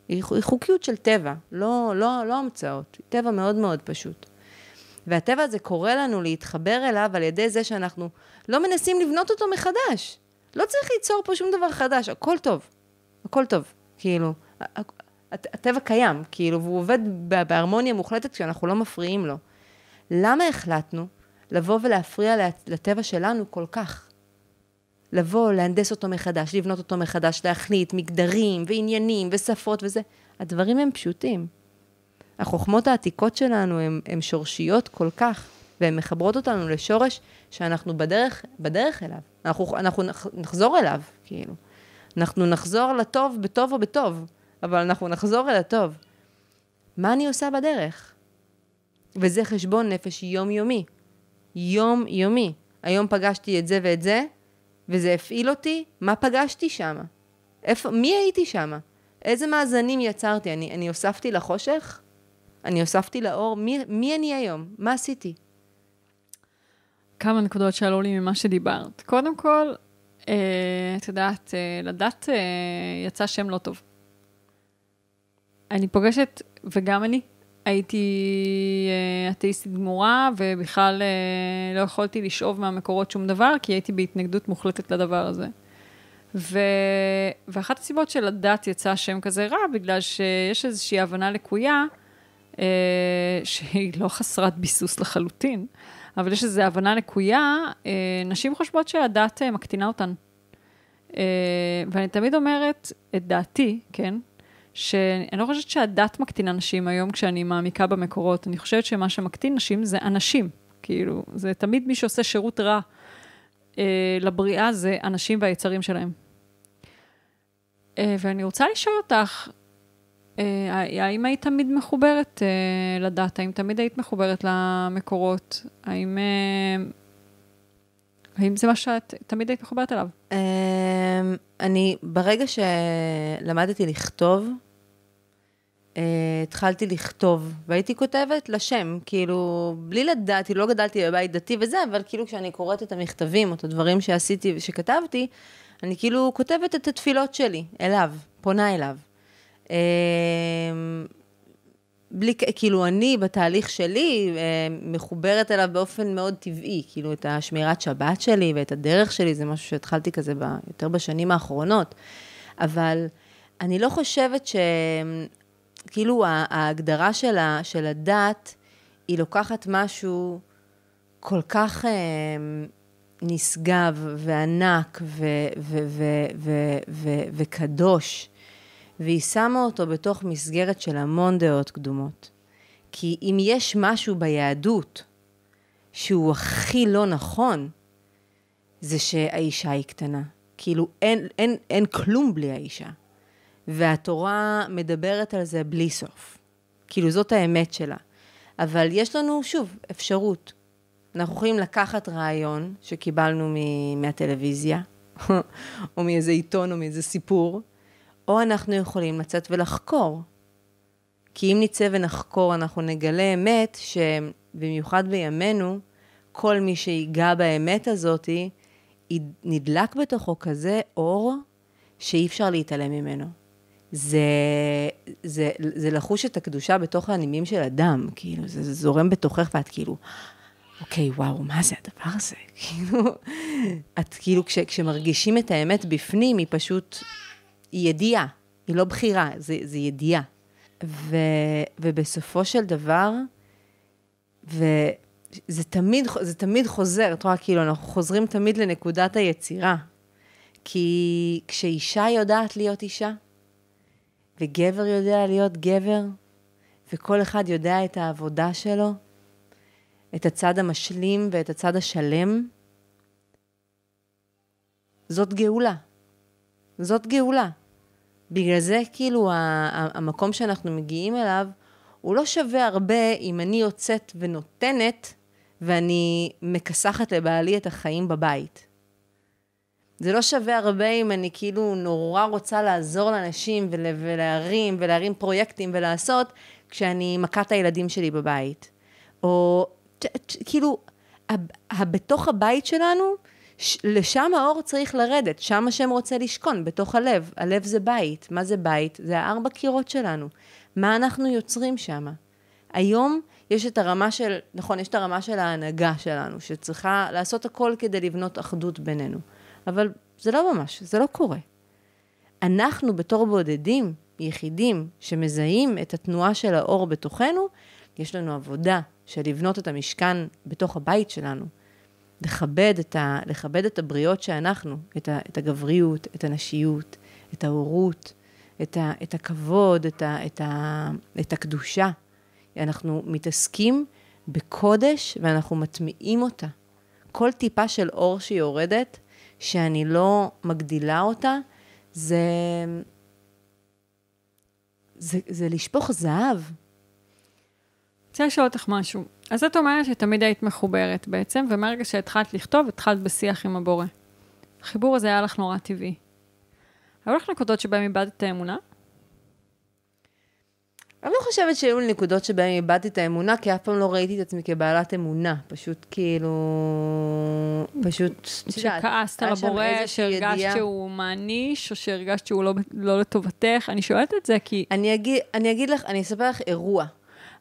Speaker 1: היא חוקיות של טבע, לא, לא, לא המצאות, היא טבע מאוד מאוד פשוט. והטבע הזה קורא לנו להתחבר אליו על ידי זה שאנחנו לא מנסים לבנות אותו מחדש. לא צריך ליצור פה שום דבר חדש, הכל טוב. הכל טוב, כאילו, הטבע קיים, כאילו, והוא עובד בהרמוניה מוחלטת כשאנחנו לא מפריעים לו. למה החלטנו לבוא ולהפריע לטבע שלנו כל כך? לבוא, להנדס אותו מחדש, לבנות אותו מחדש, להחליט מגדרים ועניינים ושפות וזה. הדברים הם פשוטים. החוכמות העתיקות שלנו הן שורשיות כל כך, והן מחברות אותנו לשורש שאנחנו בדרך, בדרך אליו. אנחנו, אנחנו נחזור אליו, כאילו. אנחנו נחזור לטוב בטוב או בטוב, אבל אנחנו נחזור אל הטוב. מה אני עושה בדרך? וזה חשבון נפש יומיומי. יום-יומי. היום פגשתי את זה ואת זה, וזה הפעיל אותי, מה פגשתי שם? איפה, מי הייתי שם? איזה מאזנים יצרתי? אני, אני הוספתי לחושך? אני הוספתי לאור? מי, מי אני היום? מה עשיתי?
Speaker 2: כמה נקודות שעלו לי ממה שדיברת. קודם כל, את יודעת, אה, לדת אה, יצא שם לא טוב. אני פוגשת, וגם אני, הייתי אתאיסטית גמורה, ובכלל לא יכולתי לשאוב מהמקורות שום דבר, כי הייתי בהתנגדות מוחלטת לדבר הזה. ו... ואחת הסיבות שלדת יצא שם כזה רע, בגלל שיש איזושהי הבנה לקויה, אה, שהיא לא חסרת ביסוס לחלוטין, אבל יש איזו הבנה לקויה, אה, נשים חושבות שהדת אה, מקטינה אותן. אה, ואני תמיד אומרת את דעתי, כן? שאני לא חושבת שהדת מקטינה נשים היום כשאני מעמיקה במקורות, אני חושבת שמה שמקטין נשים זה אנשים. כאילו, זה תמיד מי שעושה שירות רע אה, לבריאה זה אנשים והיצרים שלהם. אה, ואני רוצה לשאול אותך, האם היית תמיד מחוברת אה, לדת? האם תמיד היית מחוברת למקורות? האם, אה, האם זה מה שאת תמיד היית מחוברת אליו?
Speaker 1: אני, ברגע שלמדתי לכתוב, אה, התחלתי לכתוב, והייתי כותבת לשם, כאילו, בלי לדעת, לא גדלתי בבית דתי וזה, אבל כאילו כשאני קוראת את המכתבים, או את הדברים שעשיתי ושכתבתי, אני כאילו כותבת את התפילות שלי, אליו, פונה אליו. אה, בלי, כאילו, אני בתהליך שלי אה, מחוברת אליו באופן מאוד טבעי, כאילו, את השמירת שבת שלי ואת הדרך שלי, זה משהו שהתחלתי כזה ב, יותר בשנים האחרונות. אבל אני לא חושבת ש... כאילו, ההגדרה של, ה, של הדת, היא לוקחת משהו כל כך אה, נשגב וענק ו, ו, ו, ו, ו, וקדוש, והיא שמה אותו בתוך מסגרת של המון דעות קדומות. כי אם יש משהו ביהדות שהוא הכי לא נכון, זה שהאישה היא קטנה. כאילו, אין, אין, אין כלום בלי האישה. והתורה מדברת על זה בלי סוף. כאילו, זאת האמת שלה. אבל יש לנו, שוב, אפשרות. אנחנו יכולים לקחת רעיון שקיבלנו מהטלוויזיה, או מאיזה עיתון או מאיזה סיפור, או אנחנו יכולים לצאת ולחקור. כי אם נצא ונחקור, אנחנו נגלה אמת שבמיוחד בימינו, כל מי שיגע באמת הזאתי, נדלק בתוכו כזה אור שאי אפשר להתעלם ממנו. זה, זה, זה לחוש את הקדושה בתוך הנימים של אדם, כאילו, זה, זה זורם בתוכך ואת כאילו, אוקיי, וואו, מה זה הדבר הזה? כאילו, את כאילו, כש, כשמרגישים את האמת בפנים, היא פשוט, היא ידיעה, היא לא בחירה, זה, זה ידיעה. ו, ובסופו של דבר, וזה תמיד, זה תמיד חוזר, את רואה, כאילו, אנחנו חוזרים תמיד לנקודת היצירה. כי כשאישה יודעת להיות אישה, וגבר יודע להיות גבר, וכל אחד יודע את העבודה שלו, את הצד המשלים ואת הצד השלם, זאת גאולה. זאת גאולה. בגלל זה, כאילו, המקום שאנחנו מגיעים אליו, הוא לא שווה הרבה אם אני יוצאת ונותנת, ואני מכסחת לבעלי את החיים בבית. זה לא שווה הרבה אם אני כאילו נורא רוצה לעזור לאנשים ול, ולהרים ולהרים פרויקטים ולעשות, כשאני מכה את הילדים שלי בבית. או כאילו, בתוך הבית שלנו, לשם האור צריך לרדת, שם השם רוצה לשכון, בתוך הלב. הלב זה בית. מה זה בית? זה הארבע קירות שלנו. מה אנחנו יוצרים שם? היום יש את הרמה של, נכון, יש את הרמה של ההנהגה שלנו, שצריכה לעשות הכל כדי לבנות אחדות בינינו. אבל זה לא ממש, זה לא קורה. אנחנו בתור בודדים, יחידים, שמזהים את התנועה של האור בתוכנו, יש לנו עבודה של לבנות את המשכן בתוך הבית שלנו. לכבד את, ה, לכבד את הבריות שאנחנו, את, ה, את הגבריות, את הנשיות, את ההורות, את, ה, את הכבוד, את, ה, את, ה, את הקדושה. אנחנו מתעסקים בקודש ואנחנו מטמיעים אותה. כל טיפה של אור שיורדת, שאני לא מגדילה אותה, זה, זה, זה לשפוך זהב.
Speaker 2: רוצה לשאול אותך משהו. אז את אומרת שתמיד היית מחוברת בעצם, ומרגע שהתחלת לכתוב, התחלת בשיח עם הבורא. החיבור הזה היה לך נורא טבעי. היו לך נקודות שבהן איבדת את האמונה?
Speaker 1: אני לא חושבת שהיו לי נקודות שבהן איבדתי את האמונה, כי אף פעם לא ראיתי את עצמי כבעלת אמונה. פשוט כאילו... פשוט,
Speaker 2: שכעסת על הבורא, שהרגשת שהוא מעניש, או שהרגשת שהוא לא, לא לטובתך. אני שואלת את זה כי...
Speaker 1: אני אגיד, אני אגיד לך, אני אספר לך אירוע.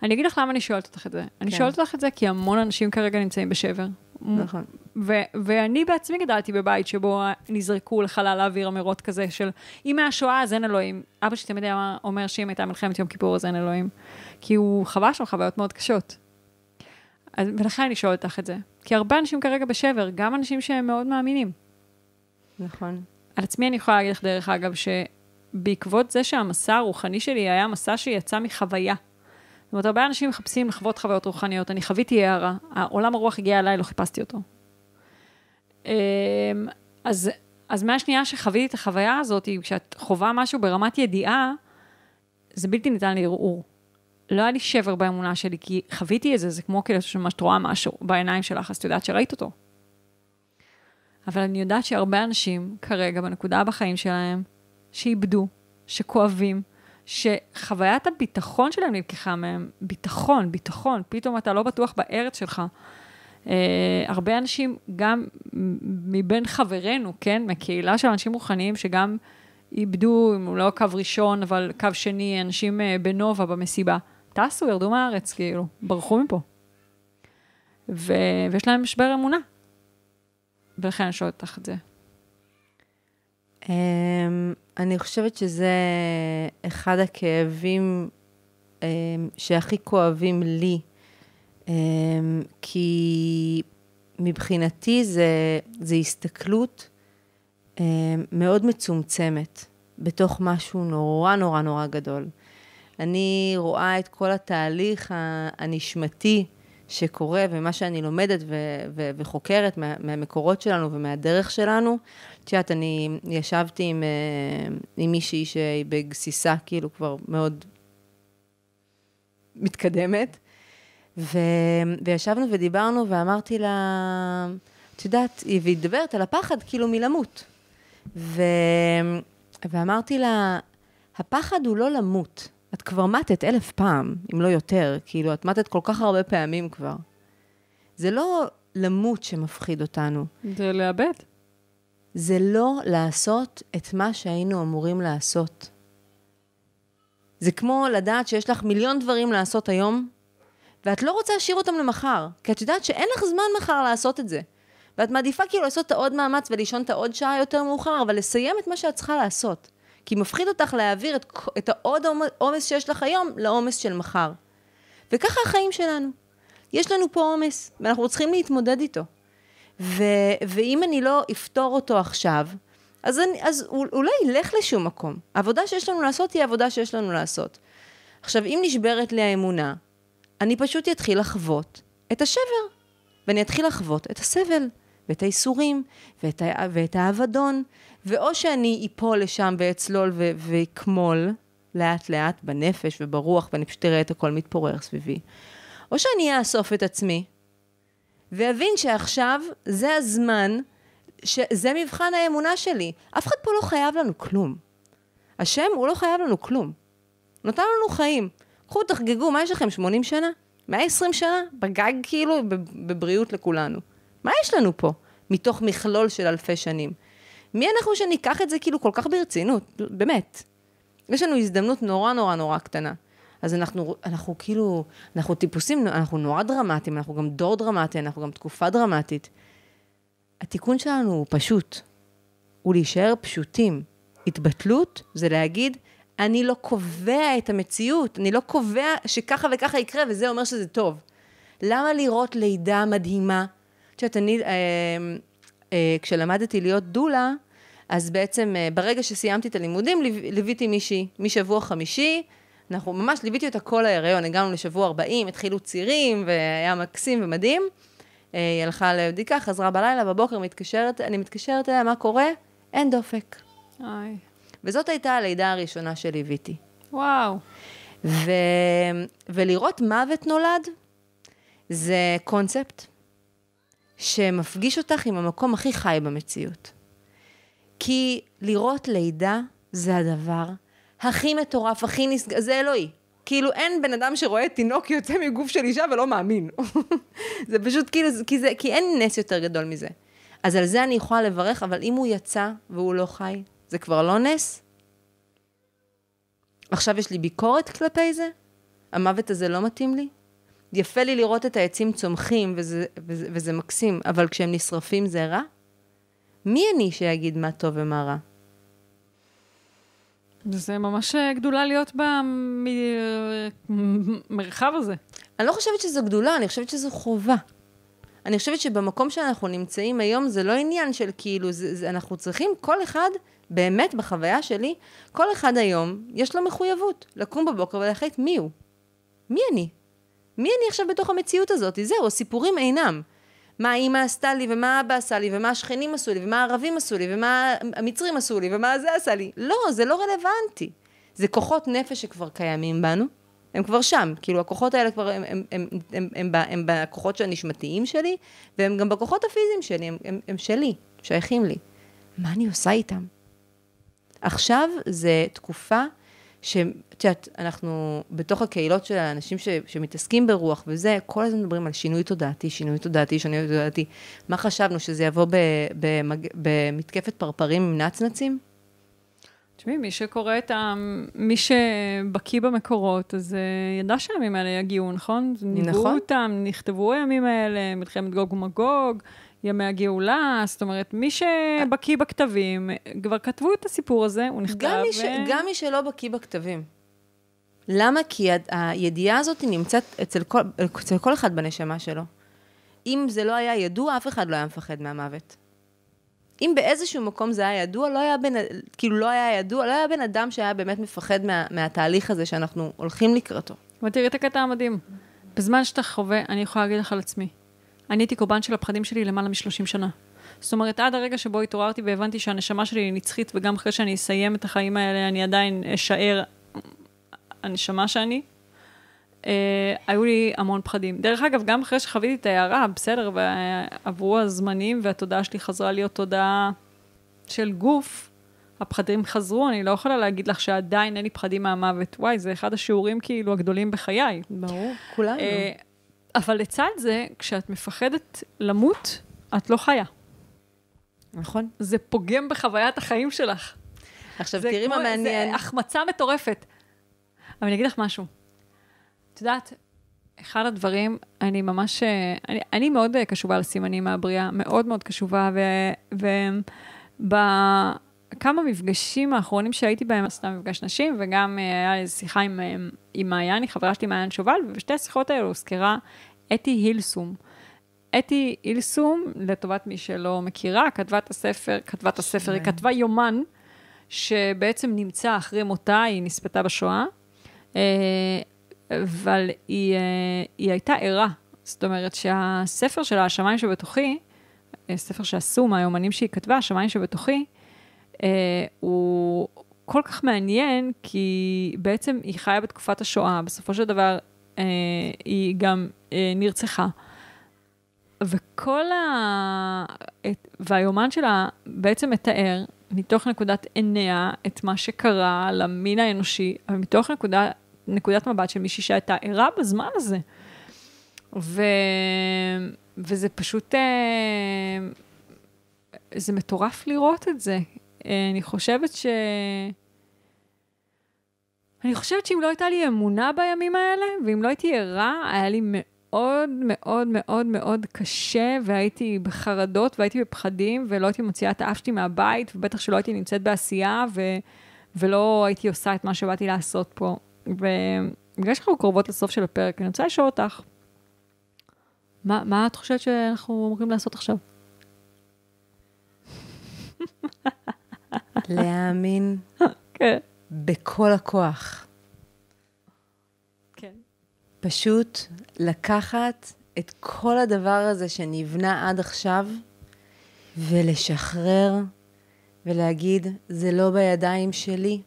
Speaker 2: אני אגיד לך למה אני שואלת אותך את זה. כן. אני שואלת אותך את זה כי המון אנשים כרגע נמצאים בשבר.
Speaker 1: נכון.
Speaker 2: ו- ואני בעצמי גדלתי בבית שבו נזרקו לחלל האוויר אמירות כזה של, אם מהשואה אז אין אלוהים. אבא שלי תמיד היה אומר שאם הייתה מלחמת יום כיפור אז אין אלוהים. כי הוא חווה שם חוויות מאוד קשות. אז, ולכן אני שואלת אותך את זה. כי הרבה אנשים כרגע בשבר, גם אנשים שהם מאוד מאמינים.
Speaker 1: נכון.
Speaker 2: על עצמי אני יכולה להגיד לך, דרך אגב, שבעקבות זה שהמסע הרוחני שלי היה מסע שיצא מחוויה. זאת אומרת, הרבה אנשים מחפשים לחוות חוויות רוחניות. אני חוויתי הערה, העולם הרוח הגיע אליי, לא חיפשתי אותו. אמ, אז, אז מהשנייה שחוויתי את החוויה הזאת, כשאת חווה משהו ברמת ידיעה, זה בלתי ניתן לערעור. לא היה לי שבר באמונה שלי, כי חוויתי את זה, זה כמו כאילו שממש את רואה משהו בעיניים שלך, אז את יודעת שראית אותו. אבל אני יודעת שהרבה אנשים כרגע, בנקודה בחיים שלהם, שאיבדו, שכואבים, שחוויית הביטחון שלהם נלקחה מהם, ביטחון, ביטחון, פתאום אתה לא בטוח בארץ שלך. Uh, הרבה אנשים, גם מבין חברינו, כן, מקהילה של אנשים רוחניים, שגם איבדו, אם לא קו ראשון, אבל קו שני, אנשים uh, בנובה, במסיבה, טסו, ירדו מהארץ, כאילו, ברחו מפה. ו... ויש להם משבר אמונה. ולכן אני שואלת אותך את זה.
Speaker 1: Um, אני חושבת שזה אחד הכאבים um, שהכי כואבים לי, um, כי מבחינתי זה, זה הסתכלות מאוד מצומצמת בתוך משהו נורא נורא נורא גדול. אני רואה את כל התהליך הנשמתי שקורה ומה שאני לומדת ו- ו- וחוקרת מה- מהמקורות שלנו ומהדרך שלנו. את יודעת, אני ישבתי עם, אה, עם מישהי שהיא בגסיסה, כאילו כבר מאוד מתקדמת, ו- וישבנו ודיברנו ואמרתי לה, את יודעת, והיא מדברת על הפחד כאילו מלמות. ו- ואמרתי לה, הפחד הוא לא למות. את כבר מתת אלף פעם, אם לא יותר, כאילו, את מתת כל כך הרבה פעמים כבר. זה לא למות שמפחיד אותנו.
Speaker 2: זה לאבד.
Speaker 1: זה לא לעשות את מה שהיינו אמורים לעשות. זה כמו לדעת שיש לך מיליון דברים לעשות היום, ואת לא רוצה להשאיר אותם למחר, כי את יודעת שאין לך זמן מחר לעשות את זה. ואת מעדיפה כאילו לעשות את העוד מאמץ ולישון את העוד שעה יותר מאוחר, אבל לסיים את מה שאת צריכה לעשות. כי מפחיד אותך להעביר את, את העוד עומס שיש לך היום לעומס של מחר. וככה החיים שלנו. יש לנו פה עומס, ואנחנו צריכים להתמודד איתו. ו, ואם אני לא אפתור אותו עכשיו, אז, אני, אז הוא, הוא לא ילך לשום מקום. העבודה שיש לנו לעשות היא העבודה שיש לנו לעשות. עכשיו, אם נשברת לי האמונה, אני פשוט אתחיל לחוות את השבר, ואני אתחיל לחוות את הסבל. ואת האיסורים, ואת, ואת האבדון, ואו שאני אפול לשם ואצלול ואקמול לאט לאט בנפש וברוח, ואני פשוט אראה את הכל מתפורר סביבי, או שאני אאסוף את עצמי, ואבין שעכשיו זה הזמן, שזה מבחן האמונה שלי. אף אחד פה לא חייב לנו כלום. השם, הוא לא חייב לנו כלום. נתן לנו חיים. קחו, תחגגו, מה יש לכם, 80 שנה? 120 שנה? בגג כאילו, בבריאות לכולנו. מה יש לנו פה, מתוך מכלול של אלפי שנים? מי אנחנו שניקח את זה כאילו כל כך ברצינות? באמת. יש לנו הזדמנות נורא נורא נורא קטנה. אז אנחנו, אנחנו כאילו, אנחנו טיפוסים, אנחנו נורא דרמטיים, אנחנו גם דור דרמטי, אנחנו גם תקופה דרמטית. התיקון שלנו הוא פשוט, הוא להישאר פשוטים. התבטלות זה להגיד, אני לא קובע את המציאות, אני לא קובע שככה וככה יקרה וזה אומר שזה טוב. למה לראות לידה מדהימה את יודעת, אני, אה, אה, כשלמדתי להיות דולה, אז בעצם אה, ברגע שסיימתי את הלימודים, ליו, ליוויתי מישהי, משבוע חמישי, אנחנו ממש ליוויתי אותה כל ההיריון, הגענו לשבוע 40, התחילו צירים, והיה מקסים ומדהים. אה, היא הלכה לבדיקה, חזרה בלילה, בבוקר מתקשרת, אני מתקשרת אליה, מה קורה? אין דופק.
Speaker 2: איי.
Speaker 1: וזאת הייתה הלידה הראשונה שליוויתי.
Speaker 2: וואו.
Speaker 1: ו... ולראות מוות נולד, זה קונספט שמפגיש אותך עם המקום הכי חי במציאות. כי לראות לידה זה הדבר הכי מטורף, הכי נסגר, זה אלוהי. כאילו אין בן אדם שרואה תינוק יוצא מגוף של אישה ולא מאמין. זה פשוט כאילו, כי, זה, כי אין נס יותר גדול מזה. אז על זה אני יכולה לברך, אבל אם הוא יצא והוא לא חי, זה כבר לא נס? עכשיו יש לי ביקורת כלפי זה? המוות הזה לא מתאים לי? יפה לי לראות את העצים צומחים, וזה, וזה, וזה מקסים, אבל כשהם נשרפים זה רע? מי אני שיגיד מה טוב ומה רע?
Speaker 2: זה ממש אה, גדולה להיות במרחב הזה.
Speaker 1: אני לא חושבת שזו גדולה, אני חושבת שזו חובה. אני חושבת שבמקום שאנחנו נמצאים היום, זה לא עניין של כאילו, זה, זה, אנחנו צריכים, כל אחד, באמת בחוויה שלי, כל אחד היום, יש לו מחויבות לקום בבוקר ולהחליט מי הוא. מי אני? מי אני עכשיו בתוך המציאות הזאת? זהו, הסיפורים אינם. מה האימא עשתה לי, ומה אבא עשה לי, ומה השכנים עשו לי, ומה הערבים עשו לי, ומה המצרים עשו לי, ומה זה עשה לי. לא, זה לא רלוונטי. זה כוחות נפש שכבר קיימים בנו, הם כבר שם. כאילו, הכוחות האלה כבר, הם, הם, הם, הם, הם, הם, הם בכוחות הנשמתיים שלי, והם גם בכוחות הפיזיים שלי, הם, הם, הם שלי, שייכים לי. מה אני עושה איתם? עכשיו זה תקופה שאת יודעת, אנחנו בתוך הקהילות של האנשים ש, שמתעסקים ברוח וזה, כל הזמן מדברים על שינוי תודעתי, שינוי תודעתי, שינוי תודעתי. מה חשבנו, שזה יבוא במג, במתקפת פרפרים עם נצנצים?
Speaker 2: תשמעי, מי שקורא את ה... מי שבקיא במקורות, אז uh, ידע שהימים האלה יגיעו, נכון? ניבאו
Speaker 1: נכון.
Speaker 2: אותם, נכתבו הימים האלה, מלחמת גוג ומגוג, ימי הגאולה, זאת אומרת, מי שבקיא בכתבים, כבר כתבו את הסיפור הזה, הוא נכתב.
Speaker 1: גם מי, ש, גם מי שלא בקיא בכתבים. למה? כי הידיעה הזאת נמצאת אצל כל, אצל כל אחד בנשמה שלו. אם זה לא היה ידוע, אף אחד לא היה מפחד מהמוות. אם באיזשהו מקום זה היה ידוע, לא היה בן, כאילו לא היה ידוע, לא היה בן אדם שהיה באמת מפחד מה, מהתהליך הזה שאנחנו הולכים לקראתו.
Speaker 2: ותראי את הקטע המדהים. בזמן שאתה חווה, אני יכולה להגיד לך על עצמי, אני הייתי קורבן של הפחדים שלי למעלה מ-30 שנה. זאת אומרת, עד הרגע שבו התעוררתי והבנתי שהנשמה שלי היא נצחית, וגם אחרי שאני אסיים את החיים האלה, אני עדיין אשאר הנשמה שאני, אה, היו לי המון פחדים. דרך אגב, גם אחרי שחוויתי את ההערה, בסדר, ועברו הזמנים, והתודעה שלי חזרה להיות תודעה של גוף, הפחדים חזרו, אני לא יכולה להגיד לך שעדיין אין לי פחדים מהמוות. וואי, זה אחד השיעורים כאילו הגדולים בחיי.
Speaker 1: ברור, כולנו.
Speaker 2: אה, אבל לצד זה, כשאת מפחדת למות, את לא חיה.
Speaker 1: נכון.
Speaker 2: זה פוגם בחוויית החיים שלך.
Speaker 1: עכשיו, תראי מה מעניין.
Speaker 2: זה החמצה מטורפת. אבל אני אגיד לך משהו. את יודעת, אחד הדברים, אני ממש, אה, אני, אני מאוד אה, קשובה לסימנים מהבריאה, מאוד מאוד קשובה, ובכמה מפגשים האחרונים שהייתי בהם, עשיתי מפגש נשים, וגם אה, היה לי שיחה עם, אה, עם מעיין, היא חברה שלי מעיין שובל, ובשתי השיחות האלו הוזכרה אתי הילסום. אתי הילסום, לטובת מי שלא מכירה, כתבה את הספר, כתבה את הספר, היא כתבה יומן, שבעצם נמצא אחרי מותה, היא נספתה בשואה, אה, אבל היא, היא הייתה ערה. זאת אומרת שהספר שלה, השמיים שבתוכי, ספר שעשו מהיומנים שהיא כתבה, השמיים שבתוכי, הוא כל כך מעניין, כי בעצם היא חיה בתקופת השואה, בסופו של דבר אה, היא גם אה, נרצחה. וכל ה... את... והיומן שלה בעצם מתאר מתוך נקודת עיניה את מה שקרה למין האנושי, אבל מתוך נקודה, נקודת מבט של מישהי שהייתה ערה בזמן הזה. ו... וזה פשוט... אה, זה מטורף לראות את זה. אני חושבת ש... אני חושבת שאם לא הייתה לי אמונה בימים האלה, ואם לא הייתי ערה, היה לי מאוד מאוד מאוד מאוד קשה, והייתי בחרדות והייתי בפחדים, ולא הייתי מוציאה את האף שלי מהבית, ובטח שלא הייתי נמצאת בעשייה, ו... ולא הייתי עושה את מה שבאתי לעשות פה. ובגלל שאנחנו קרובות לסוף של הפרק, אני רוצה לשאול אותך, מה, מה את חושבת שאנחנו אמורים לעשות עכשיו?
Speaker 1: להאמין
Speaker 2: כן.
Speaker 1: בכל הכוח.
Speaker 2: כן.
Speaker 1: פשוט לקחת את כל הדבר הזה שנבנה עד עכשיו ולשחרר ולהגיד, זה לא בידיים שלי.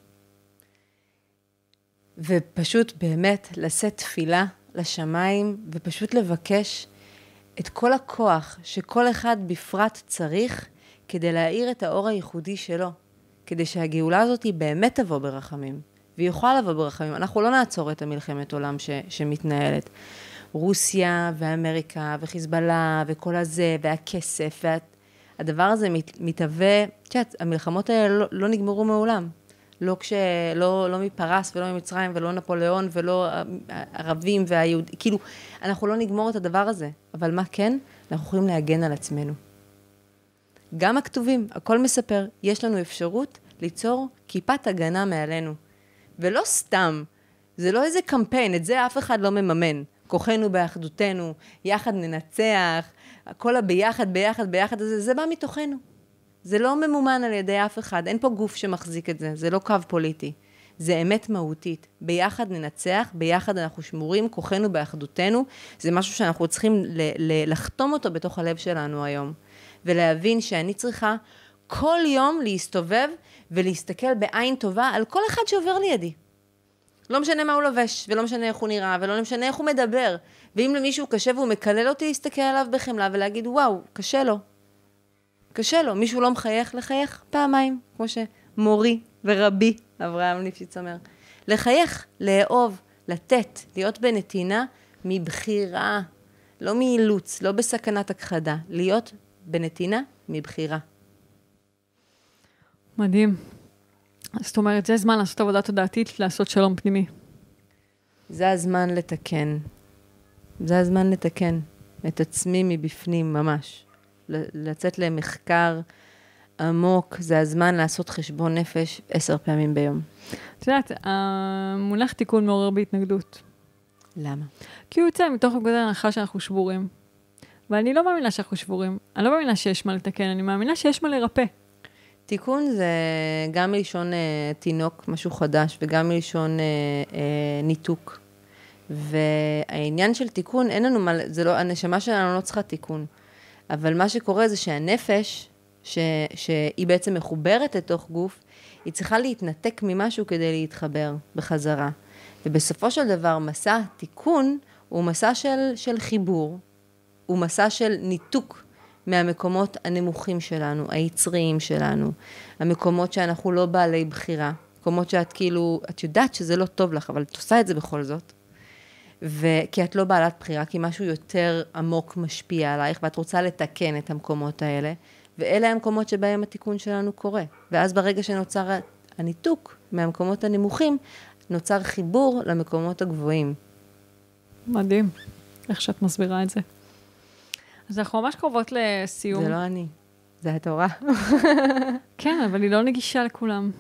Speaker 1: ופשוט באמת לשאת תפילה לשמיים ופשוט לבקש את כל הכוח שכל אחד בפרט צריך כדי להאיר את האור הייחודי שלו, כדי שהגאולה הזאת היא באמת תבוא ברחמים, והיא יכולה לבוא ברחמים. אנחנו לא נעצור את המלחמת עולם ש, שמתנהלת. רוסיה ואמריקה וחיזבאללה וכל הזה והכסף, וה... הדבר הזה מת, מתהווה, את יודעת, המלחמות האלה לא, לא נגמרו מעולם. לא כש... לא, לא מפרס ולא ממצרים ולא נפוליאון ולא הערבים והיהודים, כאילו, אנחנו לא נגמור את הדבר הזה. אבל מה כן? אנחנו יכולים להגן על עצמנו. גם הכתובים, הכל מספר, יש לנו אפשרות ליצור כיפת הגנה מעלינו. ולא סתם, זה לא איזה קמפיין, את זה אף אחד לא מממן. כוחנו באחדותנו, יחד ננצח, הכל הביחד, ביחד, ביחד הזה, זה בא מתוכנו. זה לא ממומן על ידי אף אחד, אין פה גוף שמחזיק את זה, זה לא קו פוליטי. זה אמת מהותית. ביחד ננצח, ביחד אנחנו שמורים, כוחנו באחדותנו. זה משהו שאנחנו צריכים ל- ל- לחתום אותו בתוך הלב שלנו היום. ולהבין שאני צריכה כל יום להסתובב ולהסתכל בעין טובה על כל אחד שעובר לידי. לא משנה מה הוא לובש, ולא משנה איך הוא נראה, ולא משנה איך הוא מדבר. ואם למישהו קשה והוא מקלל אותי, להסתכל עליו בחמלה ולהגיד, וואו, קשה לו. קשה לו. מישהו לא מחייך, לחייך פעמיים, כמו שמורי ורבי אברהם ליפשיץ אומר. לחייך, לאהוב, לתת, להיות בנתינה מבחירה, לא מאילוץ, לא בסכנת הכחדה, להיות בנתינה מבחירה.
Speaker 2: מדהים. זאת אומרת, זה זמן לעשות עבודה תודעתית, לעשות שלום פנימי.
Speaker 1: זה הזמן לתקן. זה הזמן לתקן את עצמי מבפנים, ממש. לצאת למחקר עמוק, זה הזמן לעשות חשבון נפש עשר פעמים ביום.
Speaker 2: את יודעת, המונח תיקון מעורר בהתנגדות.
Speaker 1: למה?
Speaker 2: כי הוא יוצא מתוך נקודת ההנחה שאנחנו שבורים. ואני לא מאמינה שאנחנו שבורים. אני לא מאמינה שיש מה לתקן, אני מאמינה שיש מה לרפא.
Speaker 1: תיקון זה גם מלשון אה, תינוק, משהו חדש, וגם מלשון אה, אה, ניתוק. והעניין של תיקון, אין לנו מה, זה לא, הנשמה שלנו לא צריכה תיקון. אבל מה שקורה זה שהנפש, ש, שהיא בעצם מחוברת לתוך גוף, היא צריכה להתנתק ממשהו כדי להתחבר בחזרה. ובסופו של דבר, מסע תיקון הוא מסע של, של חיבור, הוא מסע של ניתוק מהמקומות הנמוכים שלנו, היצריים שלנו, המקומות שאנחנו לא בעלי בחירה, מקומות שאת כאילו, את יודעת שזה לא טוב לך, אבל את עושה את זה בכל זאת. וכי את לא בעלת בחירה, כי משהו יותר עמוק משפיע עלייך, ואת רוצה לתקן את המקומות האלה, ואלה המקומות שבהם התיקון שלנו קורה. ואז ברגע שנוצר הניתוק מהמקומות הנמוכים, נוצר חיבור למקומות הגבוהים.
Speaker 2: מדהים, איך שאת מסבירה את זה. אז אנחנו ממש קרובות לסיום.
Speaker 1: זה לא אני, זה התורה.
Speaker 2: כן, אבל היא לא נגישה לכולם.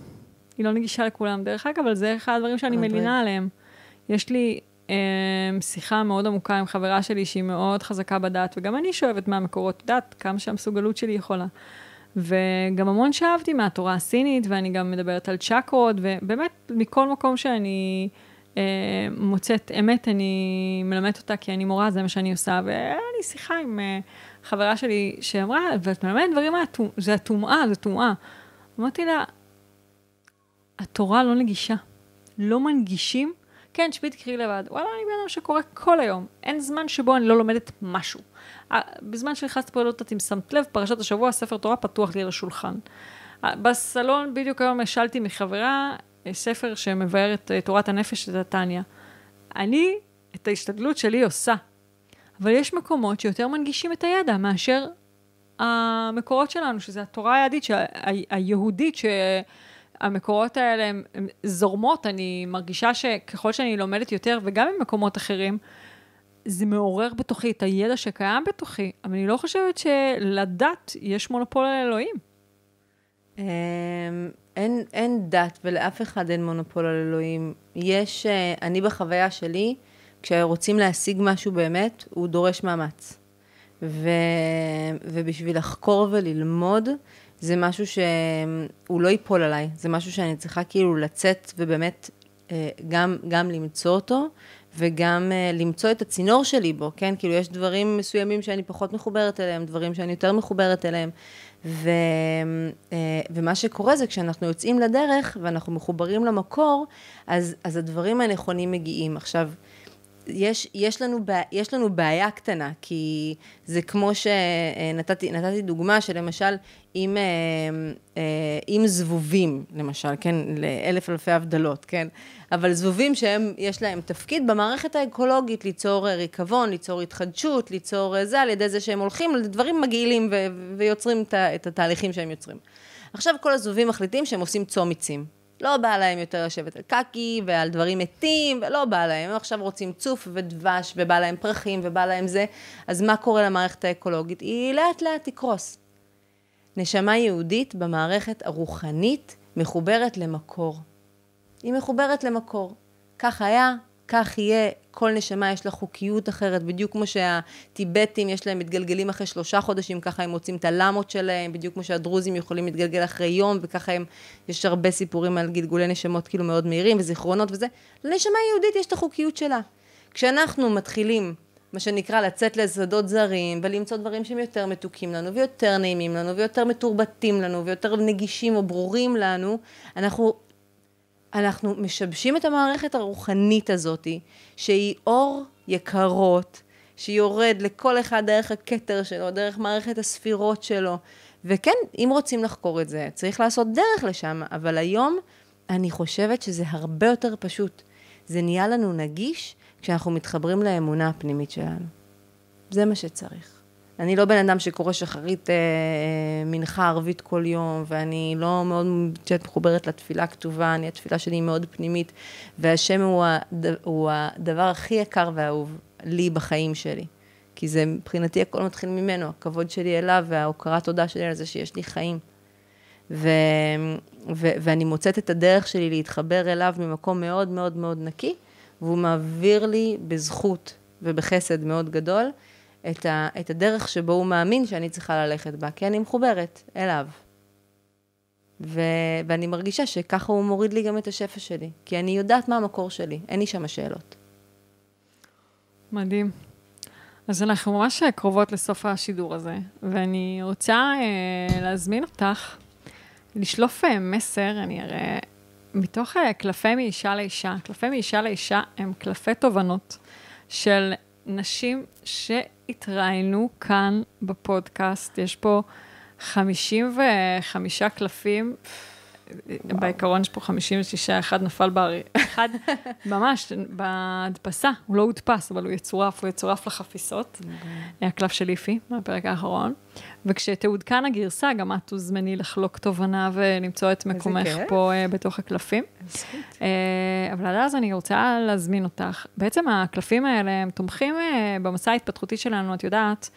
Speaker 2: היא לא נגישה לכולם. דרך אגב, אבל זה אחד הדברים שאני מלינה עליהם. יש לי אה, שיחה מאוד עמוקה עם חברה שלי שהיא מאוד חזקה בדת, וגם אני שואבת מהמקורות דת, כמה שהמסוגלות שלי יכולה. וגם המון שאבתי מהתורה הסינית, ואני גם מדברת על צ'קרות, ובאמת, מכל מקום שאני מוצאת אמת, אני מלמדת אותה, כי אני מורה, זה מה שאני עושה. והיה לי שיחה עם אה, חברה שלי שאמרה, ואת מלמדת דברים, זה הטומאה, זה טומאה. אמרתי לה, התורה לא נגישה. לא מנגישים. כן, תשבי תקראי לבד. וואלה, אני בן אדם שקורא כל היום. אין זמן שבו אני לא לומדת משהו. בזמן שנכנסת פה, לא יודעת אם שמת לב, פרשת השבוע, ספר תורה פתוח לי על השולחן. בסלון בדיוק היום השלתי מחברה אה, ספר שמבאר את אה, תורת הנפש, את התניא. אני את ההשתדלות שלי עושה, אבל יש מקומות שיותר מנגישים את הידע מאשר המקורות שלנו, שזה התורה היהדית, היהודית, שהמקורות האלה הן זורמות, אני מרגישה שככל שאני לומדת יותר, וגם במקומות אחרים, זה מעורר בתוכי את הידע שקיים בתוכי, אבל אני לא חושבת שלדת יש מונופול על אלוהים.
Speaker 1: אמ, אין, אין דת ולאף אחד אין מונופול על אלוהים. יש, אה, אני בחוויה שלי, כשרוצים להשיג משהו באמת, הוא דורש מאמץ. ו, ובשביל לחקור וללמוד, זה משהו שהוא לא ייפול עליי, זה משהו שאני צריכה כאילו לצאת ובאמת אה, גם, גם למצוא אותו, וגם uh, למצוא את הצינור שלי בו, כן? כאילו, יש דברים מסוימים שאני פחות מחוברת אליהם, דברים שאני יותר מחוברת אליהם. ו, uh, ומה שקורה זה כשאנחנו יוצאים לדרך ואנחנו מחוברים למקור, אז, אז הדברים הנכונים מגיעים. עכשיו, יש, יש, לנו, יש לנו בעיה קטנה, כי זה כמו שנתתי נתתי דוגמה שלמשל, עם, אה, אה, עם זבובים, למשל, כן, לאלף אלפי הבדלות, כן, אבל זבובים שהם, יש להם תפקיד במערכת האקולוגית ליצור ריקבון, ליצור התחדשות, ליצור זה, על ידי זה שהם הולכים לדברים מגעילים ו- ויוצרים את התהליכים שהם יוצרים. עכשיו כל הזבובים מחליטים שהם עושים צום עצים. לא בא להם יותר לשבת על קקי ועל דברים מתים, ולא בא להם. הם עכשיו רוצים צוף ודבש, ובא להם פרחים, ובא להם זה. אז מה קורה למערכת האקולוגית? היא לאט לאט תקרוס. נשמה יהודית במערכת הרוחנית מחוברת למקור. היא מחוברת למקור. כך היה, כך יהיה, כל נשמה יש לה חוקיות אחרת, בדיוק כמו שהטיבטים יש להם מתגלגלים אחרי שלושה חודשים, ככה הם מוצאים את הלמות שלהם, בדיוק כמו שהדרוזים יכולים להתגלגל אחרי יום, וככה הם, יש הרבה סיפורים על גלגולי נשמות כאילו מאוד מהירים וזיכרונות וזה. לנשמה יהודית יש את החוקיות שלה. כשאנחנו מתחילים, מה שנקרא, לצאת לשדות זרים ולמצוא דברים שהם יותר מתוקים לנו ויותר נעימים לנו ויותר מתורבתים לנו ויותר נגישים או ברורים לנו, אנחנו אנחנו משבשים את המערכת הרוחנית הזאת, שהיא אור יקרות, שיורד לכל אחד דרך הכתר שלו, דרך מערכת הספירות שלו. וכן, אם רוצים לחקור את זה, צריך לעשות דרך לשם, אבל היום אני חושבת שזה הרבה יותר פשוט. זה נהיה לנו נגיש כשאנחנו מתחברים לאמונה הפנימית שלנו. זה מה שצריך. אני לא בן אדם שקורא שחרית אה, מנחה ערבית כל יום, ואני לא מאוד מחוברת לתפילה כתובה, אני, התפילה שלי היא מאוד פנימית, והשם הוא, הד, הוא הדבר הכי יקר ואהוב לי בחיים שלי. כי זה, מבחינתי הכל מתחיל ממנו, הכבוד שלי אליו וההוקרת תודה שלי על זה שיש לי חיים. ו, ו, ואני מוצאת את הדרך שלי להתחבר אליו ממקום מאוד מאוד מאוד נקי, והוא מעביר לי בזכות ובחסד מאוד גדול את, ה, את הדרך שבו הוא מאמין שאני צריכה ללכת בה, כי אני מחוברת אליו. ו, ואני מרגישה שככה הוא מוריד לי גם את השפע שלי, כי אני יודעת מה המקור שלי, אין לי שם שאלות.
Speaker 2: מדהים. אז אנחנו ממש קרובות לסוף השידור הזה, ואני רוצה אה, להזמין אותך לשלוף אה, מסר, אני אראה, מתוך אה, קלפי מאישה לאישה. קלפי מאישה לאישה הם קלפי תובנות של נשים שהתראיינו כאן בפודקאסט. יש פה 55 קלפים בעיקרון יש פה 56, אחד נפל בארי, אחד ממש בהדפסה, הוא לא הודפס, אבל הוא יצורף, הוא יצורף לחפיסות. הקלף של איפי, מהפרק האחרון. וכשתעודכן הגרסה, גם את תוזמני לחלוק תובנה ולמצוא את מקומך פה uh, בתוך הקלפים. Uh, אבל עד אז אני רוצה להזמין אותך. בעצם הקלפים האלה, הם תומכים uh, במסע ההתפתחותי שלנו, את יודעת.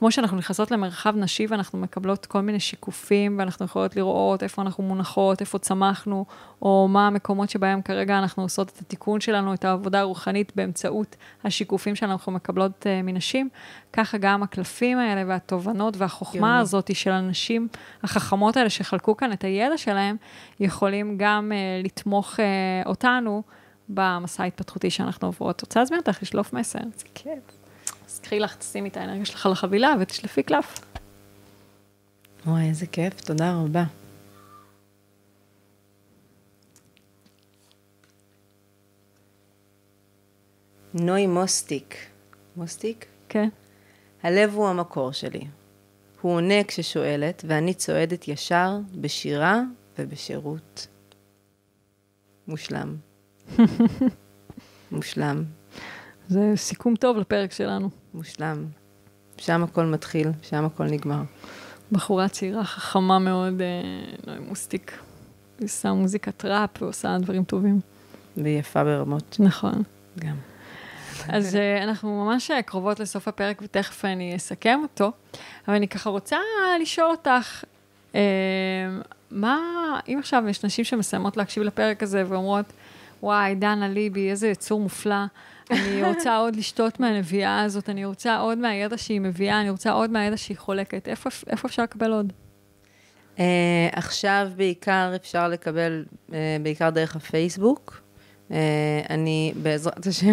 Speaker 2: כמו שאנחנו נכנסות למרחב נשי ואנחנו מקבלות כל מיני שיקופים, ואנחנו יכולות לראות איפה אנחנו מונחות, איפה צמחנו, או מה המקומות שבהם כרגע אנחנו עושות את התיקון שלנו, את העבודה הרוחנית באמצעות השיקופים שאנחנו מקבלות uh, מנשים, ככה גם הקלפים האלה והתובנות והחוכמה יומי. הזאת של הנשים החכמות האלה שחלקו כאן את הידע שלהם, יכולים גם uh, לתמוך uh, אותנו במסע ההתפתחותי שאנחנו עוברות. רוצה להזמין אותך לשלוף מסר.
Speaker 1: זה כיף.
Speaker 2: אז קחי לך, תשימי את האנרגיה שלך על החבילה ותשלפי קלף.
Speaker 1: וואי, איזה כיף, תודה רבה. נוי מוסטיק. מוסטיק?
Speaker 2: כן.
Speaker 1: הלב הוא המקור שלי. הוא עונה כששואלת, ואני צועדת ישר בשירה ובשירות. מושלם. מושלם.
Speaker 2: זה סיכום טוב לפרק שלנו.
Speaker 1: מושלם. שם הכל מתחיל, שם הכל נגמר.
Speaker 2: בחורה צעירה, חכמה מאוד, אה, מוסטיק. היא עושה מוזיקת ראפ ועושה דברים טובים.
Speaker 1: ויפה ברמות.
Speaker 2: נכון.
Speaker 1: גם.
Speaker 2: אז uh, אנחנו ממש אה, קרובות לסוף הפרק, ותכף אני אסכם אותו. אבל אני ככה רוצה לשאול אותך, מה, אם עכשיו יש נשים שמסיימות להקשיב לפרק הזה ואומרות, וואי, דנה ליבי, איזה יצור מופלא, אני רוצה עוד לשתות מהנביאה הזאת, אני רוצה עוד מהידע שהיא מביאה, אני רוצה עוד מהידע שהיא חולקת. איפה, איפה אפשר לקבל עוד?
Speaker 1: Uh, עכשיו בעיקר אפשר לקבל, uh, בעיקר דרך הפייסבוק. Uh, אני, בעזרת השם,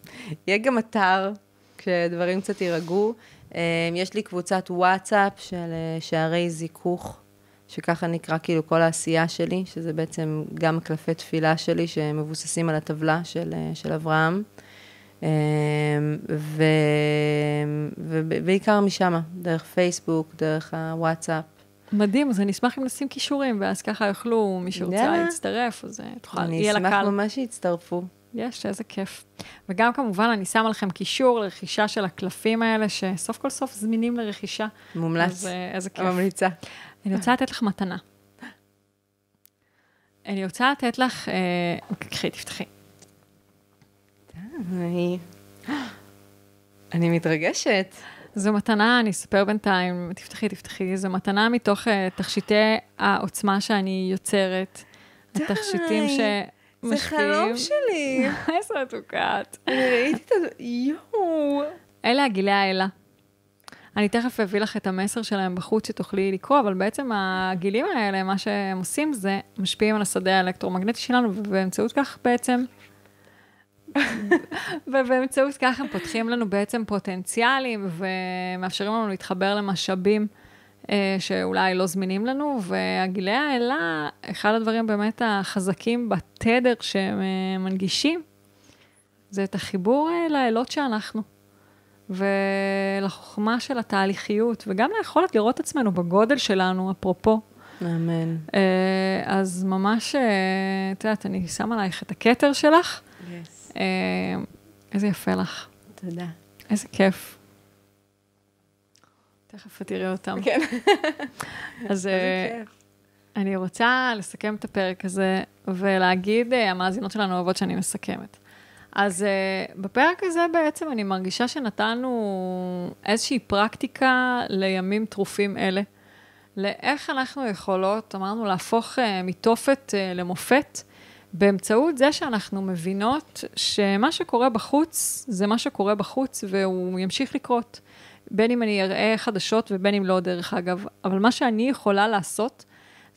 Speaker 1: יהיה גם אתר, כשדברים קצת יירגעו. Uh, יש לי קבוצת וואטסאפ של uh, שערי זיכוך, שככה נקרא כאילו כל העשייה שלי, שזה בעצם גם קלפי תפילה שלי, שמבוססים על הטבלה של, של אברהם. אמ, ו... ובעיקר משם, דרך פייסבוק, דרך הוואטסאפ.
Speaker 2: מדהים, אז אני אשמח אם נשים כישורים, ואז ככה יוכלו, מי שרוצה להצטרף, אז אה, תוכל,
Speaker 1: יהיה לה קל. אני אשמח ממש שיצטרפו.
Speaker 2: יש, איזה כיף. וגם כמובן, אני שמה לכם קישור לרכישה של הקלפים האלה, שסוף כל סוף זמינים לרכישה.
Speaker 1: מומלץ.
Speaker 2: אז אה, איזה כיף.
Speaker 1: ממליצה.
Speaker 2: אני רוצה לתת לך מתנה. אני רוצה לתת לך, אה, קחי, תפתחי.
Speaker 1: אני... אני מתרגשת.
Speaker 2: זו מתנה, אני אספר בינתיים, תפתחי, תפתחי, זו מתנה מתוך uh, תכשיטי העוצמה שאני יוצרת.
Speaker 1: די,
Speaker 2: התכשיטים
Speaker 1: שמשפיעים. זה חלום שלי.
Speaker 2: איזה מתוקת.
Speaker 1: אני ראיתי את זה, יואו.
Speaker 2: אלה הגילי האלה. אני תכף אביא לך את המסר שלהם בחוץ שתוכלי לקרוא, אבל בעצם הגילים האלה, מה שהם עושים זה משפיעים על השדה האלקטרומגנטי שלנו, ובאמצעות כך בעצם ובאמצעות כך הם פותחים לנו בעצם פוטנציאלים ומאפשרים לנו להתחבר למשאבים אה, שאולי לא זמינים לנו, והגילי האלה, אחד הדברים באמת החזקים בתדר שהם אה, מנגישים, זה את החיבור אה, לאלות שאנחנו, ולחוכמה של התהליכיות, וגם ליכולת לראות עצמנו בגודל שלנו, אפרופו,
Speaker 1: אמן.
Speaker 2: אה, אז ממש, אה, את יודעת, אני שמה עלייך את הכתר שלך. אה, איזה יפה לך.
Speaker 1: תודה.
Speaker 2: איזה כיף. תכף תראי אותם.
Speaker 1: כן.
Speaker 2: אז אה. אני רוצה לסכם את הפרק הזה ולהגיד, אה, המאזינות שלנו אוהבות שאני מסכמת. אז uh, בפרק הזה בעצם אני מרגישה שנתנו איזושהי פרקטיקה לימים טרופים אלה. לאיך אנחנו יכולות, אמרנו, להפוך uh, מתופת uh, למופת, באמצעות זה שאנחנו מבינות שמה שקורה בחוץ, זה מה שקורה בחוץ, והוא ימשיך לקרות. בין אם אני אראה חדשות ובין אם לא, דרך אגב. אבל מה שאני יכולה לעשות,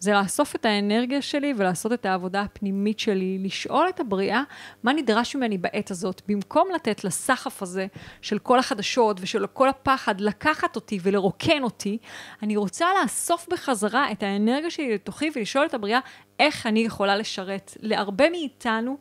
Speaker 2: זה לאסוף את האנרגיה שלי ולעשות את העבודה הפנימית שלי, לשאול את הבריאה מה נדרש ממני בעת הזאת, במקום לתת לסחף הזה של כל החדשות ושל כל הפחד לקחת אותי ולרוקן אותי, אני רוצה לאסוף בחזרה את האנרגיה שלי לתוכי ולשאול את הבריאה איך אני יכולה לשרת. להרבה מאיתנו,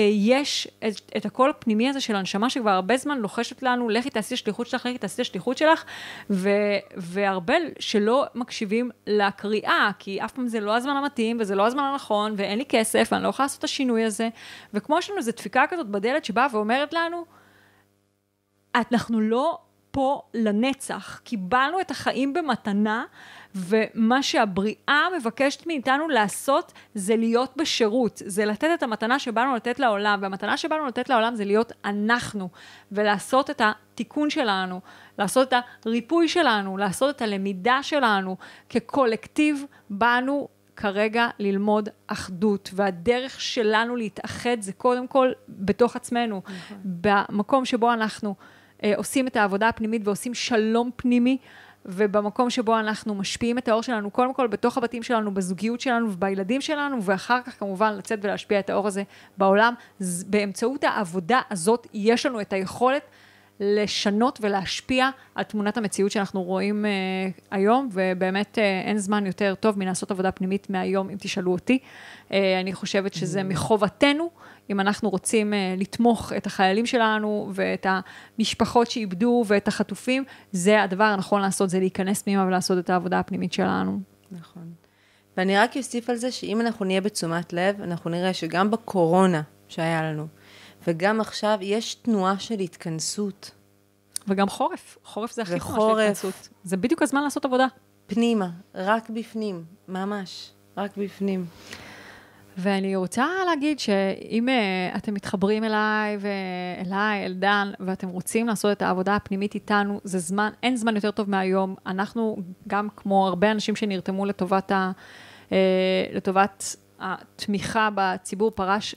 Speaker 2: יש את, את הקול הפנימי הזה של הנשמה שכבר הרבה זמן לוחשת לנו, לכי תעשי השליחות שלך, לכי תעשי השליחות שלך, ו, והרבה שלא מקשיבים לקריאה, כי אף פעם זה לא הזמן המתאים, וזה לא הזמן הנכון, ואין לי כסף, ואני לא יכולה לעשות את השינוי הזה, וכמו יש לנו איזו דפיקה כזאת בדלת שבאה ואומרת לנו, אנחנו לא פה לנצח, קיבלנו את החיים במתנה, ומה שהבריאה מבקשת מאיתנו לעשות זה להיות בשירות, זה לתת את המתנה שבאנו לתת לעולם, והמתנה שבאנו לתת לעולם זה להיות אנחנו, ולעשות את התיקון שלנו, לעשות את הריפוי שלנו, לעשות את הלמידה שלנו. כקולקטיב באנו כרגע ללמוד אחדות, והדרך שלנו להתאחד זה קודם כל בתוך עצמנו, נכון. במקום שבו אנחנו עושים את העבודה הפנימית ועושים שלום פנימי. ובמקום שבו אנחנו משפיעים את האור שלנו, קודם כל בתוך הבתים שלנו, בזוגיות שלנו ובילדים שלנו, ואחר כך כמובן לצאת ולהשפיע את האור הזה בעולם. באמצעות העבודה הזאת יש לנו את היכולת לשנות ולהשפיע על תמונת המציאות שאנחנו רואים uh, היום, ובאמת uh, אין זמן יותר טוב מלעשות עבודה פנימית מהיום, אם תשאלו אותי. Uh, אני חושבת שזה mm. מחובתנו. אם אנחנו רוצים uh, לתמוך את החיילים שלנו ואת המשפחות שאיבדו ואת החטופים, זה הדבר הנכון לעשות, זה להיכנס פנימה ולעשות את העבודה הפנימית שלנו.
Speaker 1: נכון. ואני רק אוסיף על זה שאם אנחנו נהיה בתשומת לב, אנחנו נראה שגם בקורונה שהיה לנו, וגם עכשיו יש תנועה של התכנסות.
Speaker 2: וגם חורף, חורף זה הכי תנועה של התכנסות. זה בדיוק הזמן לעשות עבודה.
Speaker 1: פנימה, רק בפנים, ממש, רק בפנים.
Speaker 2: ואני רוצה להגיד שאם uh, אתם מתחברים אליי ואליי, אל דן, ואתם רוצים לעשות את העבודה הפנימית איתנו, זה זמן, אין זמן יותר טוב מהיום. אנחנו, גם כמו הרבה אנשים שנרתמו לטובת, ה, uh, לטובת התמיכה בציבור פרש,